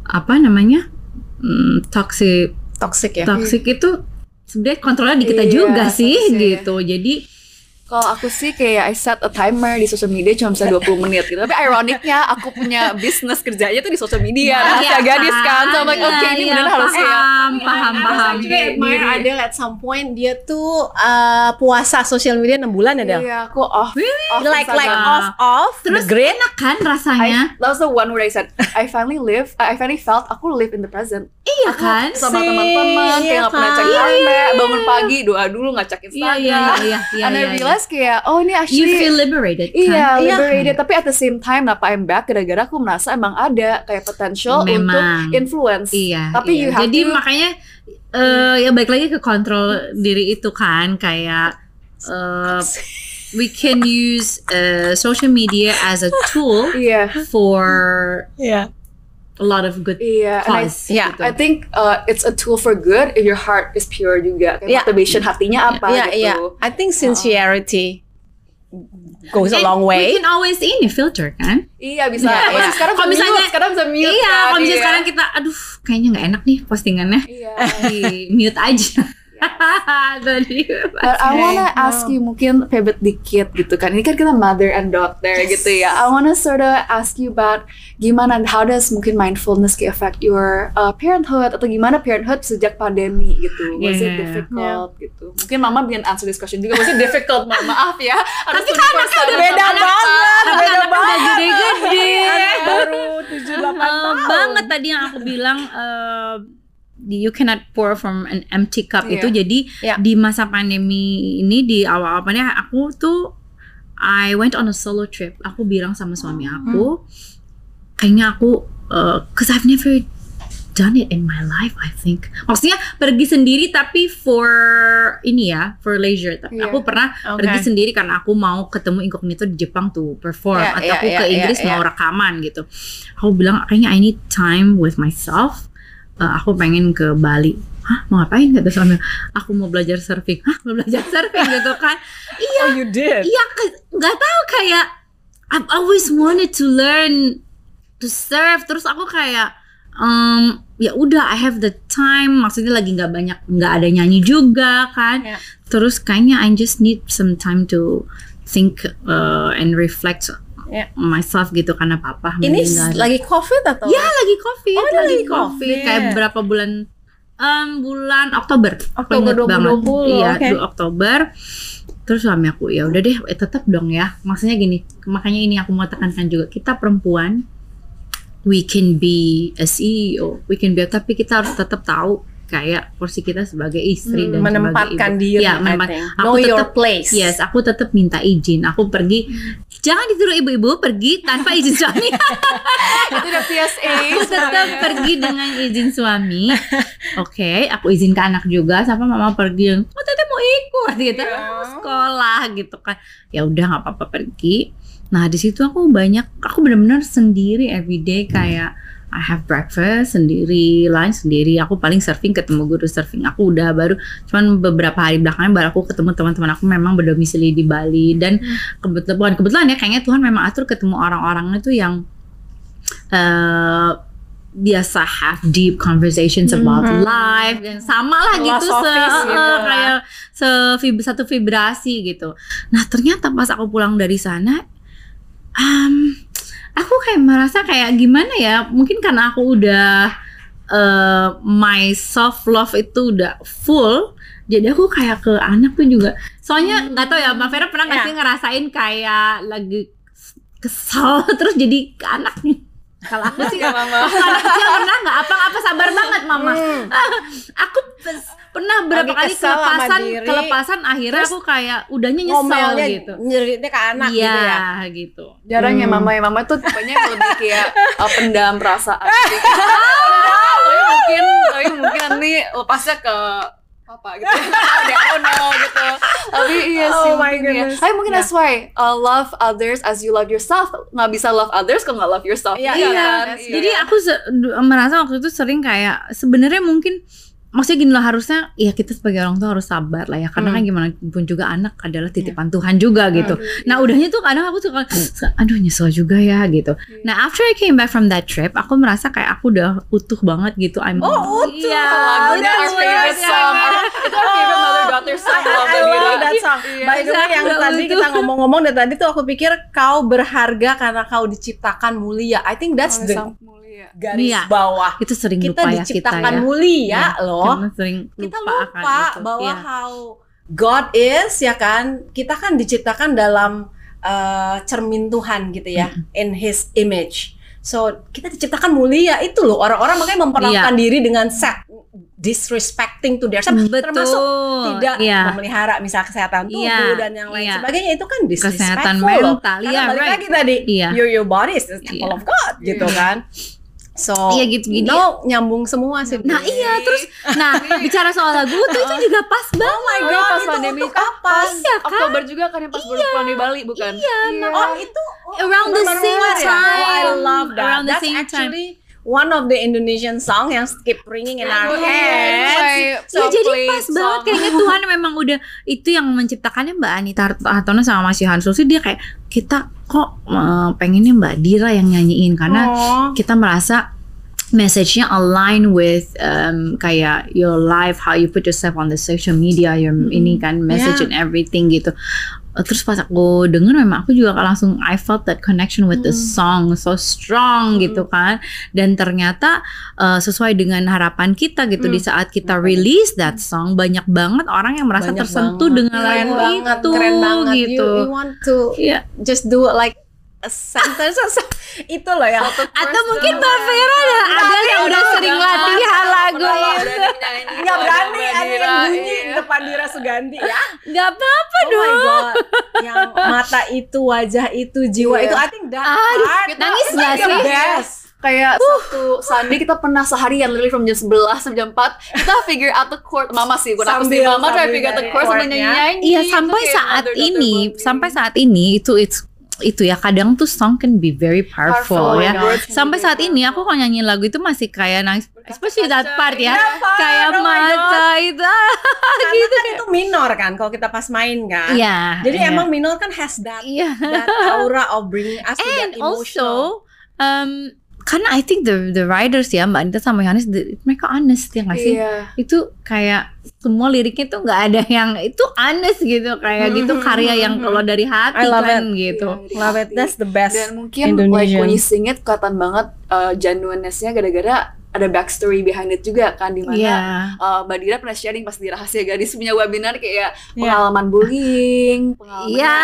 apa namanya Hmm, toxic toxic ya. toxic itu sebenarnya kontrolnya di kita Iya, juga sih toxic. gitu. Jadi Kalau aku sih kayak I set a timer di social media cuma bisa 20 menit gitu. Tapi ironiknya aku punya bisnis kerjanya tuh di social media. Iya Rahasia gadis kan. So I'm like, Iya, oke ini iya, benar harus ya. paham, paham, I paham. actually admire Diri. Adele at some point dia tuh uh, puasa sosial media 6 bulan ya Del. Iya, aku off. off Like like Instagram. off off Terus grid. enak kan I, rasanya? that was the one where I said I finally live. I finally felt aku live in the present. Iya kan? Sama teman-teman kayak iya nggak pernah cek kan? HP, bangun pagi doa dulu nggak cek Iya Instagram. iya iya iya. And I iya, iya. Realize kayak oh ini you actually feel liberated kan? Iya, Iya. liberated. Tapi at the same time, kenapa I'm back? Gara-gara aku merasa emang ada kayak potential Memang. untuk influence. Iya. Tapi iya. you have Jadi to- makanya eh ya balik lagi ke kontrol diri itu kan kayak eh, we can use eh, social media as a tool Iya, for Iya. A lot of good iya. And I, cause. Iya. gitu. I think uh, it's a tool for good if your heart is pure juga. Kayak Iya. motivation hatinya apa Iya, gitu. iya. I think sincerity goes a And long We way. can always ini filter kan? Iya bisa. Masih iya. sekarang Kalau misalnya- mute, sekarang bisa mute. iya, kan, kalau misalnya iya. sekarang kita, aduh, kayaknya nggak enak nih postingannya, Iya. di mute aja. But I wanna ask you mungkin favorite dikit gitu kan. Ini kan kita mother and daughter gitu ya. I wanna sort of ask you about gimana how does mungkin mindfulness kayak affect your uh, parenthood atau gimana parenthood sejak pandemi gitu. Was it Yeah. difficult gitu? Mungkin mama biar answer this question juga. Was it difficult? Ma maaf ya. Harus Tapi kan anaknya udah Beda banget, beda udah gede-gede. Baru 7 8 Eh, tahun. banget tadi yang aku bilang eh, you cannot pour from an empty cup Iya. itu jadi Iya. di masa pandemi ini di awal awalnya aku tuh I went on a solo trip aku bilang sama suami aku kayaknya aku eh, cause I've never done it in my life I think maksudnya pergi sendiri tapi for ini ya for leisure tapi Iya. aku pernah Oke. pergi sendiri karena aku mau ketemu incognito di Jepang tuh perform Iya, atau iya, aku iya, ke iya, Inggris iya. mau rekaman gitu aku bilang kayaknya I need time with myself Eh, aku pengen ke Bali. Hah mau ngapain? Kata suami aku mau belajar surfing. Hah mau belajar surfing? Gitu kan. Iya. Oh, you did. iya nggak tahu kayak I've always wanted to learn to surf. Terus aku kayak um, ya udah I have the time. Maksudnya lagi nggak banyak nggak ada nyanyi juga kan. Ya. terus kayaknya I just need some time to think uh, and reflect Ya. myself gitu karena papa Ini meninggal. lagi COVID atau? ya lagi covid Oh, lagi lagi covid COVID. kayak berapa bulan um, bulan Oktober Oktober banget. 2020, iya dulu Oktober terus suami aku ya udah deh eh, tetap dong ya maksudnya gini makanya ini aku mau tekankan juga kita perempuan we can be a CEO we can be tapi kita harus tetap tahu kayak porsi kita sebagai istri dan menempatkan sebagai ibu. diri. ya menempat aku Know your tetap- place. Yes, aku tetap minta izin. Aku pergi. Jangan disuruh ibu-ibu pergi tanpa izin suami. Itu udah PSA. aku tetap pergi dengan izin suami. Oke, aku izin ke anak juga. Sama mama pergi. Oh, teteh mau ikut gitu. Ya. Mau sekolah gitu kan. Ya udah nggak apa-apa pergi. Nah di situ aku banyak. Aku benar-benar sendiri everyday kayak. I have breakfast sendiri, lunch sendiri. Aku paling surfing ketemu guru surfing. Aku udah baru cuman beberapa hari belakangan baru aku ketemu teman-teman aku memang berdomisili di Bali dan kebetulan bukan kebetulan ya kayaknya Tuhan memang atur ketemu orang-orang itu yang eh biasa have deep conversations about Mhm. life dan sama lah gitu se gitu eh, lah. kayak se satu vibrasi gitu. Nah ternyata pas aku pulang dari sana, um, aku kayak merasa kayak gimana ya? Mungkin karena aku udah eh, my self love itu udah full. Jadi aku kayak ke anak tuh juga. Soalnya nggak tahu ya, Mbak Vera pernah nggak Ya. sih ngerasain kayak lagi kesel terus jadi ke anaknya. Kalau aku sih Iya, Mama. Anak kecil pernah nggak? Apa apa sabar banget mama. Hmm. Aku pes- pernah berapa Lagi kali kelepasan diri. kelepasan akhirnya Terus aku kayak udahnya nyesel gitu. nyeritnya ke anak Iya gitu ya. gitu. Jarang ya Hmm. mama ya mama tuh tipenya lebih kayak uh, pendam perasaan. tapi mungkin tapi mungkin nanti lepasnya ke papa gitu. Oh, deh, oh no gitu. Tapi iya sih Oh my mungkin ya. goodness. Tapi mungkin Yeah. that's why uh, love others as you love yourself. Nggak bisa love others kalau nggak love yourself. Iya, juga iya. kan? That's- Jadi aku merasa waktu itu sering kayak sebenarnya mungkin maksudnya gini loh harusnya ya kita sebagai orang tua harus sabar lah ya karena Hmm. kan gimana pun juga anak adalah titipan Tuhan juga gitu. Nah udahnya tuh kadang aku suka aduh nyesel juga ya gitu. Nah after I came back from that trip aku merasa kayak aku udah utuh banget gitu. I'm Oh, utuh. Iya, Lagunya our utuh favorite song. Itu our favorite mother daughter song. I, Love I that song. Iya. By the way, yang tadi kita ngomong-ngomong dari tadi tuh aku pikir kau berharga karena kau diciptakan mulia. I think that's the. Garis Iya. bawah. Itu sering Kita lupa ya kita diciptakan ya. mulia loh. Karena sering Kita lupa, lupa, akan itu. bahwa Iya. how God is ya kan. Kita kan diciptakan dalam uh, cermin Tuhan gitu ya, in His image. So kita diciptakan mulia itu loh orang-orang makanya memperlakukan Iya. diri dengan set disrespecting to their self Betul. termasuk tidak Iya. memelihara misal kesehatan tubuh Iya, dan yang lain iya. sebagainya itu kan disrespectful Kesehatan loh. mental, Karena iya, balik right. lagi tadi Iya. your your body is the temple Iya. of God gitu Iya. kan. So Iya gitu gini. no nyambung semua sih. Nah iya terus nah bicara soal lagu tuh itu juga pas banget. Oh my Oh, god, pas itu pandemi untuk apa? pas Iya kan? Oktober juga kan yang pas baru pulang dari Bali bukan? Iya, Oh itu oh, Around the same keluar ya? time. Oh I love that. Around the That's same time. actually one of the Indonesian song yang keep ringing in our Oh, heads. So ya jadi pas banget song. kayaknya Tuhan memang udah itu yang menciptakannya Mbak Anita Hartono sama Mas Yohan Susi dia kayak kita kok eh, pengennya Mbak Dira yang nyanyiin karena Oh. kita merasa message-nya align with um, kayak your life, how you put yourself on the social media, your ini kan message Yeah. and everything gitu. Uh, Terus pas aku denger memang aku juga langsung I felt that connection with the song so strong gitu kan. Dan ternyata uh, sesuai dengan harapan kita gitu di saat kita release that song banyak banget orang yang merasa Banyak tersentuh banget. dengan keren lagu banget, itu keren banget. gitu. You, you want to Iya. just do like a sentence itu loh yang Atau mungkin Mbak Vera ada, ada yang udah sering latihan lagu itu. nggak berani ada yang bunyi iya. di depan Dira Suganti ya. Gak apa-apa Oh my dong. god, yang mata itu, wajah itu, jiwa Iya. itu, I think that Ah, part nangis is nggak sih? best. Kayak satu Sunday kita pernah seharian literally from jam 11 sampai jam 4 kita figure out the chord mama sih gue aku sih mama try figure out the chord sambil nyanyi-nyanyi Iya sampai saat ini, sampai saat ini itu it's itu ya kadang tuh song can be very powerful, Powerful, ya. Sampai saat ini aku kalau nyanyi lagu itu masih kayak nangis, especially that part ya, part, kayak oh mata itu, ah, Karena gitu. kan itu minor kan kalau kita pas main kan. Iya. Jadi iya. emang minor kan has that Iya. that aura of bringing us to that And emotional. also, um, karena I think the the writers ya Mbak Anita sama Yohanes, mereka honest ya nggak sih? Iya. itu kayak semua liriknya tuh nggak ada yang itu honest gitu kayak gitu karya yang keluar dari hati I love kan it. gitu. Dari Love it, that's the best. Dan mungkin like when you sing it kelihatan banget uh, genuineness-nya gara-gara ada backstory behind it juga kan di mana Iya. uh, Mbak Dira pernah sharing pas di Rahasia Gadis punya webinar kayak Iya. pengalaman bullying, pengalaman Iya.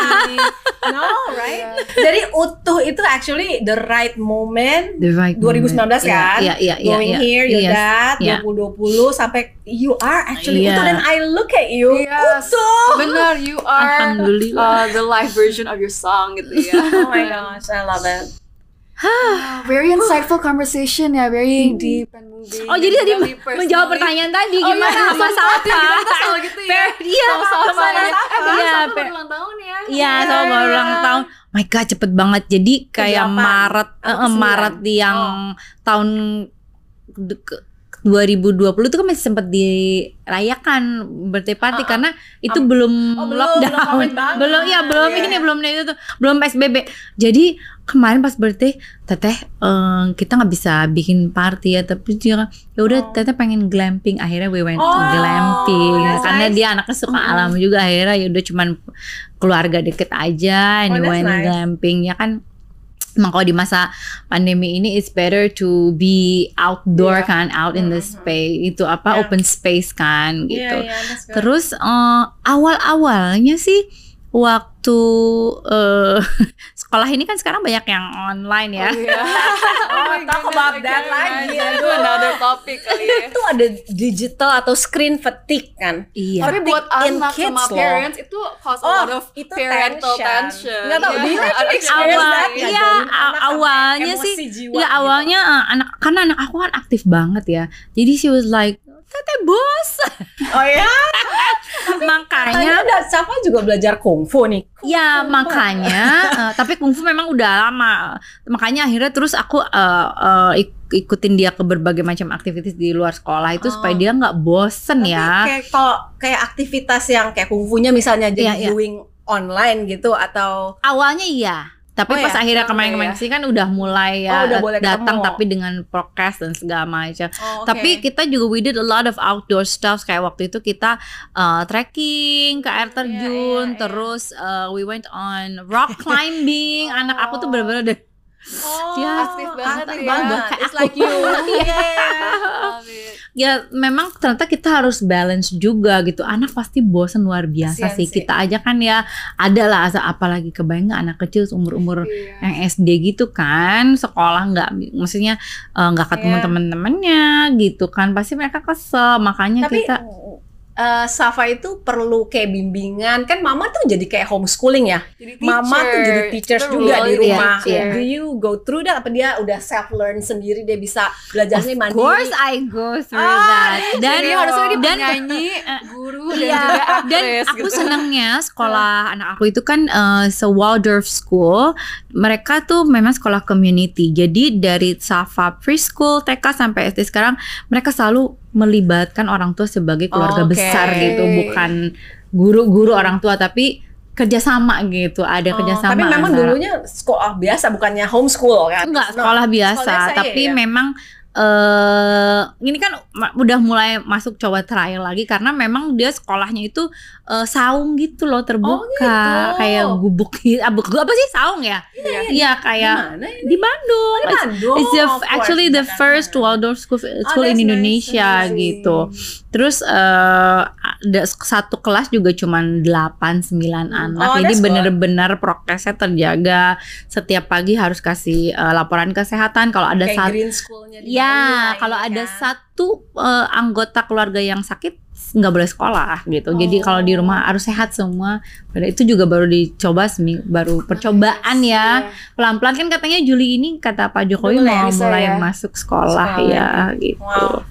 terapi. No, right? Jadi utuh itu actually the right moment. The right 2019 moment. kan? Iya, iya, iya, Going iya. here, your Yes. dad, Iya. 2020 sampai you are actually Iya. utuh dan I look at you Yes. utuh. Benar, you are uh, the live version of your song gitu ya. Oh my gosh, I love it. Very insightful conversation ya, very deep and moving. Oh jadi tadi menjawab pertanyaan tadi Oh, gimana iya, sama sama Safa? Kita selalu gitu ya. Iya, sama ya. Iya, ulang tahun ya. Iya, sama baru ulang tahun. My God, cepet banget. Jadi kayak. Maret, eh? Maret yang tahun de- ke- 2020 itu kan masih sempat dirayakan birthday party Ah, ah. karena itu Am- belum Oh, belum, lockdown. belum banget. belum ya, belum Iya. ini belum itu tuh, belum PSBB. Jadi kemarin pas birthday teteh eh, kita nggak bisa bikin party ya tapi dia ya udah Oh. teteh pengen glamping akhirnya we went Oh, glamping that's karena nice. dia anaknya suka Mm-mm. alam juga akhirnya ya udah cuman keluarga deket aja and Oh, we went nice. glamping ya kan Emang kalau di masa pandemi ini it's better to be outdoor Iya. kan out in the Mhm. space itu apa Yeah. open space kan gitu that's good. Terus eh, awal-awalnya sih waktu eh, sekolah ini kan sekarang banyak yang online ya. Oh, iya. Oh, my talk goodness, about that lagi. Itu another topic kali ya. itu ada digital atau screen fatigue kan. Iya. Tapi buat anak kids sama loh. parents itu cause a Oh, lot of itu parental tension. tension. Nggak tahu, Iya. you Ada actually experience awal, that? iya, awalnya sih, Iya gitu. awalnya eh, anak karena anak aku kan aktif banget ya. Jadi she was like, "Teteh bos." Oh ya? makanya ada siapa juga belajar kungfu nih. Ya makanya, eh, tapi kungfu memang udah lama. Makanya akhirnya terus aku eh, eh, ik- ikutin dia ke berbagai macam aktivitas di luar sekolah itu Oh. supaya dia nggak bosen Tapi ya. kayak kalau kayak aktivitas yang kayak kungfunya misalnya jadi Iya, iya. viewing online gitu atau Awalnya iya, tapi Oh pas ya? akhirnya Oh, kemarin-kemarin iya. sih kan udah mulai Oh, ya udah boleh datang ketemu. tapi dengan prokes dan segala macam. Oh, Tapi kita juga we did a lot of outdoor stuff kayak waktu itu kita uh, trekking ke air terjun, iya, iya. terus uh, we went on rock climbing. Anak aku tuh bener-bener deh oh, Dia aktif banget ya. banget. Kayak It's like you. Iya. It. ya memang ternyata kita harus balance juga gitu. Anak pasti bosan luar biasa Kasian sih. Kita aja kan ya ada lah apalagi kebayang nggak anak kecil umur-umur Iya. yang SD gitu kan sekolah nggak maksudnya eh, nggak ketemu Iya. temen-temennya gitu kan pasti mereka kesel makanya Tapi kita eh, Safa itu perlu kayak bimbingan kan mama tuh jadi kayak homeschooling ya Jadi mama tuh jadi teachers Kita juga di rumah teacher. do you go through that apa dia udah self learn sendiri dia bisa belajarnya Of mandiri course I go through Ah, that. Dan Jadi harusnya dia dan penyanyi, guru dan Iya, juga dan aktris aku gitu. senangnya sekolah anak aku itu kan eh, se Waldorf School. Mereka tuh memang sekolah community. Jadi dari Safa preschool, TK sampai SD sekarang mereka selalu melibatkan orang tua sebagai keluarga Oke. besar gitu, bukan guru-guru orang tua tapi kerjasama gitu, ada Oh, kerjasama. tapi memang antara- dulunya sekolah biasa bukannya homeschool kan? enggak No. sekolah biasa, biasa, tapi iya, iya. memang eh ini kan udah mulai masuk coba trial lagi karena memang dia sekolahnya itu eh, saung gitu loh terbuka gitu. kayak gubuk gitu. Ah, bu- apa sih saung ya? Iya kayak Gimana ini? di Bandung. Di It's- Bandung, It's the, of course, actually the first Waldorf school, school in that's nice, Indonesia amazing. gitu. Terus ada satu kelas juga cuman 8 9 anak. Oh, Jadi bener-bener prokesnya terjaga. Setiap pagi harus kasih eh, laporan kesehatan kalau ada satu Ya, Bandung kalau ini ada satu eh, anggota keluarga yang sakit nggak boleh sekolah gitu. Jadi Oh. kalau di rumah harus sehat semua. Pada itu juga baru dicoba seming baru percobaan ya. Pelan-pelan kan katanya Juli ini kata Pak Jokowi mau mulai ya. masuk sekolah, Sekolah. ya gitu. Wow.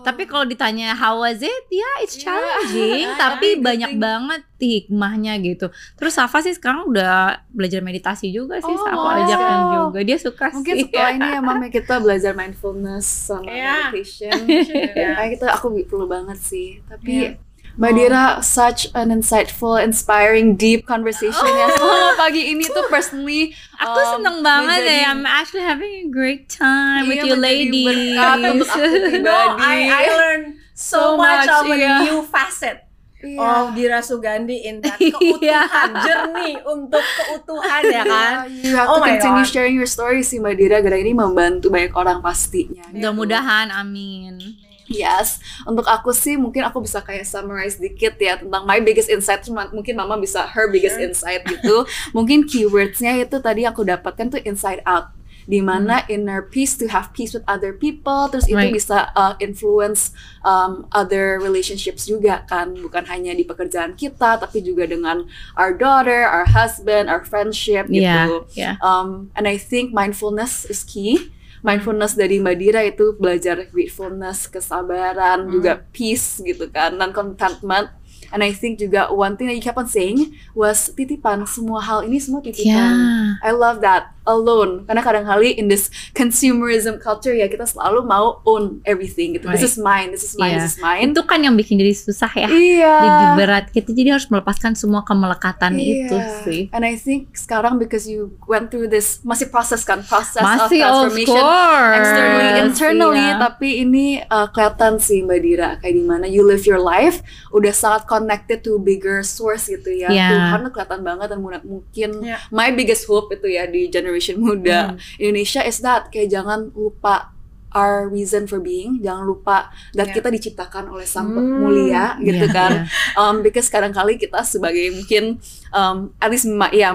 Tapi kalau ditanya how was it? Ya, it's Ya. challenging, Tapi tapi banyak banget hikmahnya gitu. Terus Safa sih sekarang udah belajar meditasi juga sih, Oh, Safa wow. ajakin juga. Dia suka Mungkin sih. setelah ini ya mama kita belajar mindfulness sama Iya. meditation. Kayak kita aku perlu banget sih. Tapi Iya. Mbak Dira, such an insightful, inspiring, deep conversation ya selama pagi ini tuh personally. Aku um, seneng banget menjadi- ya. I'm actually having a great time with Iya, you menjadi ladies. untuk aku pribadi. I, I learned so, So much, much, of a iya. new facet Iya. of Dira Sugandi in that Iya. keutuhan, journey untuk keutuhan ya kan. You have Oh to continue God. sharing your story sih Mbak Dira. Gara ini membantu banyak orang pastinya. Mudah-mudahan, amin. Yes, untuk aku sih mungkin aku bisa kayak summarize dikit ya tentang my biggest insight. Cuma mungkin Mama bisa her biggest Sure. insight gitu. mungkin keywordsnya itu tadi aku dapatkan tuh inside out. Di mana inner peace to have peace with other people, terus itu Right. bisa uh, influence um, other relationships juga kan, bukan hanya di pekerjaan kita, tapi juga dengan our daughter, our husband, our friendship gitu. Iya, iya. Um, and I think mindfulness is key. Mindfulness dari Mbak Dira itu belajar gratefulness, kesabaran, Hmm. juga peace gitu kan, dan contentment. And I think juga one thing that you kept on saying was titipan. Semua hal ini semua titipan. Ya. I love that alone. Karena kadang kali in this consumerism culture ya kita selalu mau own everything gitu. This Right. is mine, this is mine, Iya. this is mine. Itu kan yang bikin jadi susah ya. Iya. Jadi berat kita jadi harus melepaskan semua kemelekatan itu Iya. sih. And I think sekarang because you went through this masih proses kan proses Masih of of transformation course. externally internally Iya. tapi ini uh, kelihatan sih Mbak Dira kayak di mana you live your life udah sangat connected to bigger source gitu ya Iya. Tuhan tuh kelihatan banget dan mungkin Iya. my biggest hope itu ya di generation muda Hmm. Indonesia is that kayak jangan lupa our reason for being jangan lupa that Iya. kita diciptakan oleh sang Hmm. mulia gitu Iya, kan iya. um, because kadang-kali kita sebagai mungkin um, at least ma- ya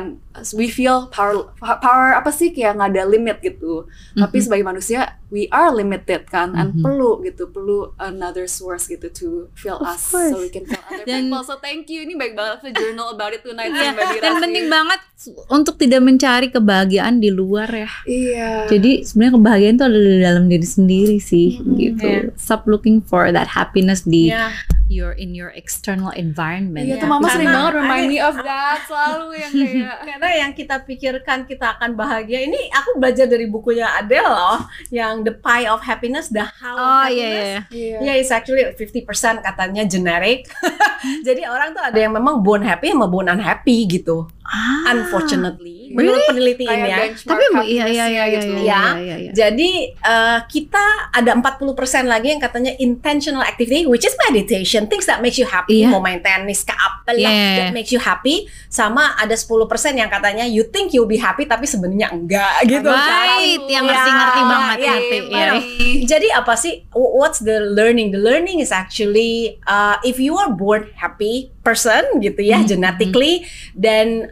we feel power power apa sih kayak nggak ada limit gitu tapi Mhm. sebagai manusia we are limited kan and Mhm. perlu gitu perlu another source gitu to fill Of us course. so we can fill other Dan- people so thank you ini baik banget the journal about it tonight sih, Mbak dan penting banget untuk tidak mencari kebahagiaan di luar ya. iya Jadi sebenarnya kebahagiaan itu ada di dalam diri sendiri sih Mhm. gitu. Iya. Stop looking for that happiness di Iya. Your in your external environment. Iya Iya, tuh mama sering banget remind me of that selalu yang kayak Karena yang kita pikirkan kita akan bahagia ini aku belajar dari bukunya Adele loh, yang The Pie of Happiness, The How of Oh iya Happiness. iya. iya Ya, it's actually 50% katanya generic. Jadi orang tuh ada yang memang born happy sama born unhappy gitu. Ah. Unfortunately? Menurut peneliti kayak ini ya. Tapi iya iya iya happiness-nya iya gitu. iya Ya. iya, iya. Jadi eh, kita ada 40% lagi yang katanya intentional activity which is meditation, things that makes you happy, Iya. mau main tenis ke apa lah, Yeah. that makes you happy. Sama ada 10% yang katanya you think you'll be happy tapi sebenarnya enggak gitu kan. Right, yang Ya, ngerti-ngerti banget ya, ngerti. you Iya. know. Jadi apa sih wh- what's the learning? The learning is actually uh, if you are born happy person gitu ya Mhm. genetically then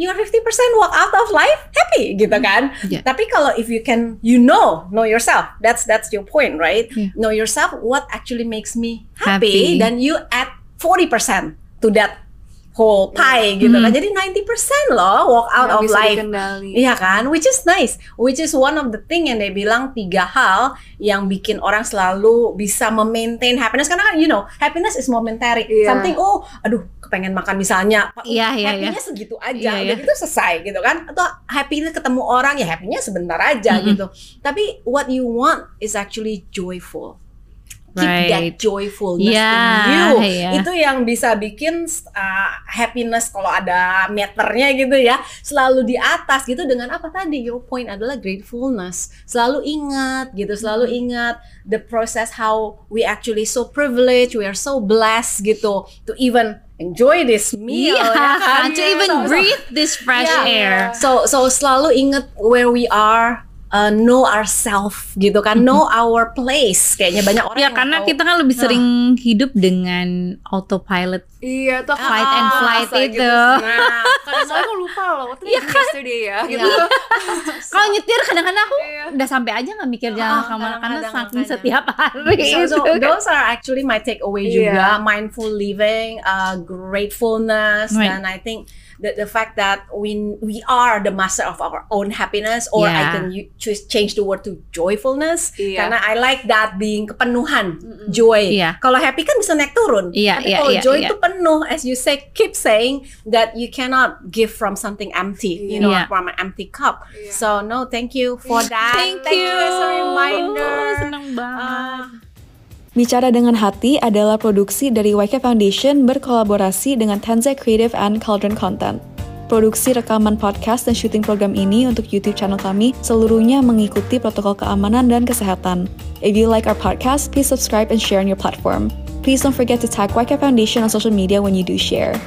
you are 50% walk out of life happy gitu kan. Yeah. Tapi kalau if you can you know know yourself that's that's your point right? Yeah. Know yourself what actually makes me happy, Happy. then you add 40% to that whole pie gitu Hmm. kan. Jadi 90% loh walk out Nggak of life dikendali. Iya kan, which is nice, which is one of the thing yang dia bilang tiga hal yang bikin orang selalu bisa memaintain happiness karena kan you know happiness is momentary, Iya. something oh aduh kepengen makan misalnya, oh, Iya, iya, happy-nya segitu aja, Iya, udah iya. gitu selesai gitu kan, atau happy ketemu orang ya happy-nya sebentar aja Mm-mm. gitu, tapi what you want is actually joyful. Keep that Right. joyfulness Yeah, in you. yeah. Itu yang bisa bikin uh, happiness kalau ada meternya gitu ya, selalu di atas gitu dengan apa tadi? Your point adalah gratefulness. Selalu ingat gitu, selalu Mm-hmm. ingat the process how we actually so privileged, we are so blessed gitu to even enjoy this meal. Iya, ya kan? to even So- so- breathe this fresh Yeah. air. So so selalu ingat where we are, uh, know ourselves gitu kan, know our place. Kayaknya banyak orang Ya yang karena tahu. kita kan lebih sering hidup dengan autopilot. Iya, tuh Fight and ngerasa flight gitu. itu. Nah, Kadang soalnya aku lupa loh, I Iya do yesterday ya gitu. Iya. Kalau nyetir kadang-kadang aku Iya. udah sampai aja nggak mikir Ah, jalan ke mana karena kadang-kadang saking setiap hari So, so itu. those are actually my takeaway Iya. juga mindful living, uh, gratefulness, Right. dan I think the the fact that we we are the master of our own happiness, or I Yeah. can u- choose change the word to joyfulness, Iya. karena I like that being kepenuhan, joy. Iya. Kalau happy kan bisa naik turun, Iya, tapi iya, kalau iya, joy iya. itu penuh, as you say, keep saying that you cannot give from something empty, you know, Iya. from an empty cup. Iya. So no, thank you for that. Thank, you as a reminder. Senang banget. Uh, Bicara dengan Hati adalah produksi dari YK Foundation berkolaborasi dengan Tensei Creative and Cauldron Content. Produksi rekaman podcast dan syuting program ini untuk YouTube channel kami seluruhnya mengikuti protokol keamanan dan kesehatan. If you like our podcast, please subscribe and share on your platform. Please don't forget to tag YK Foundation on social media when you do share.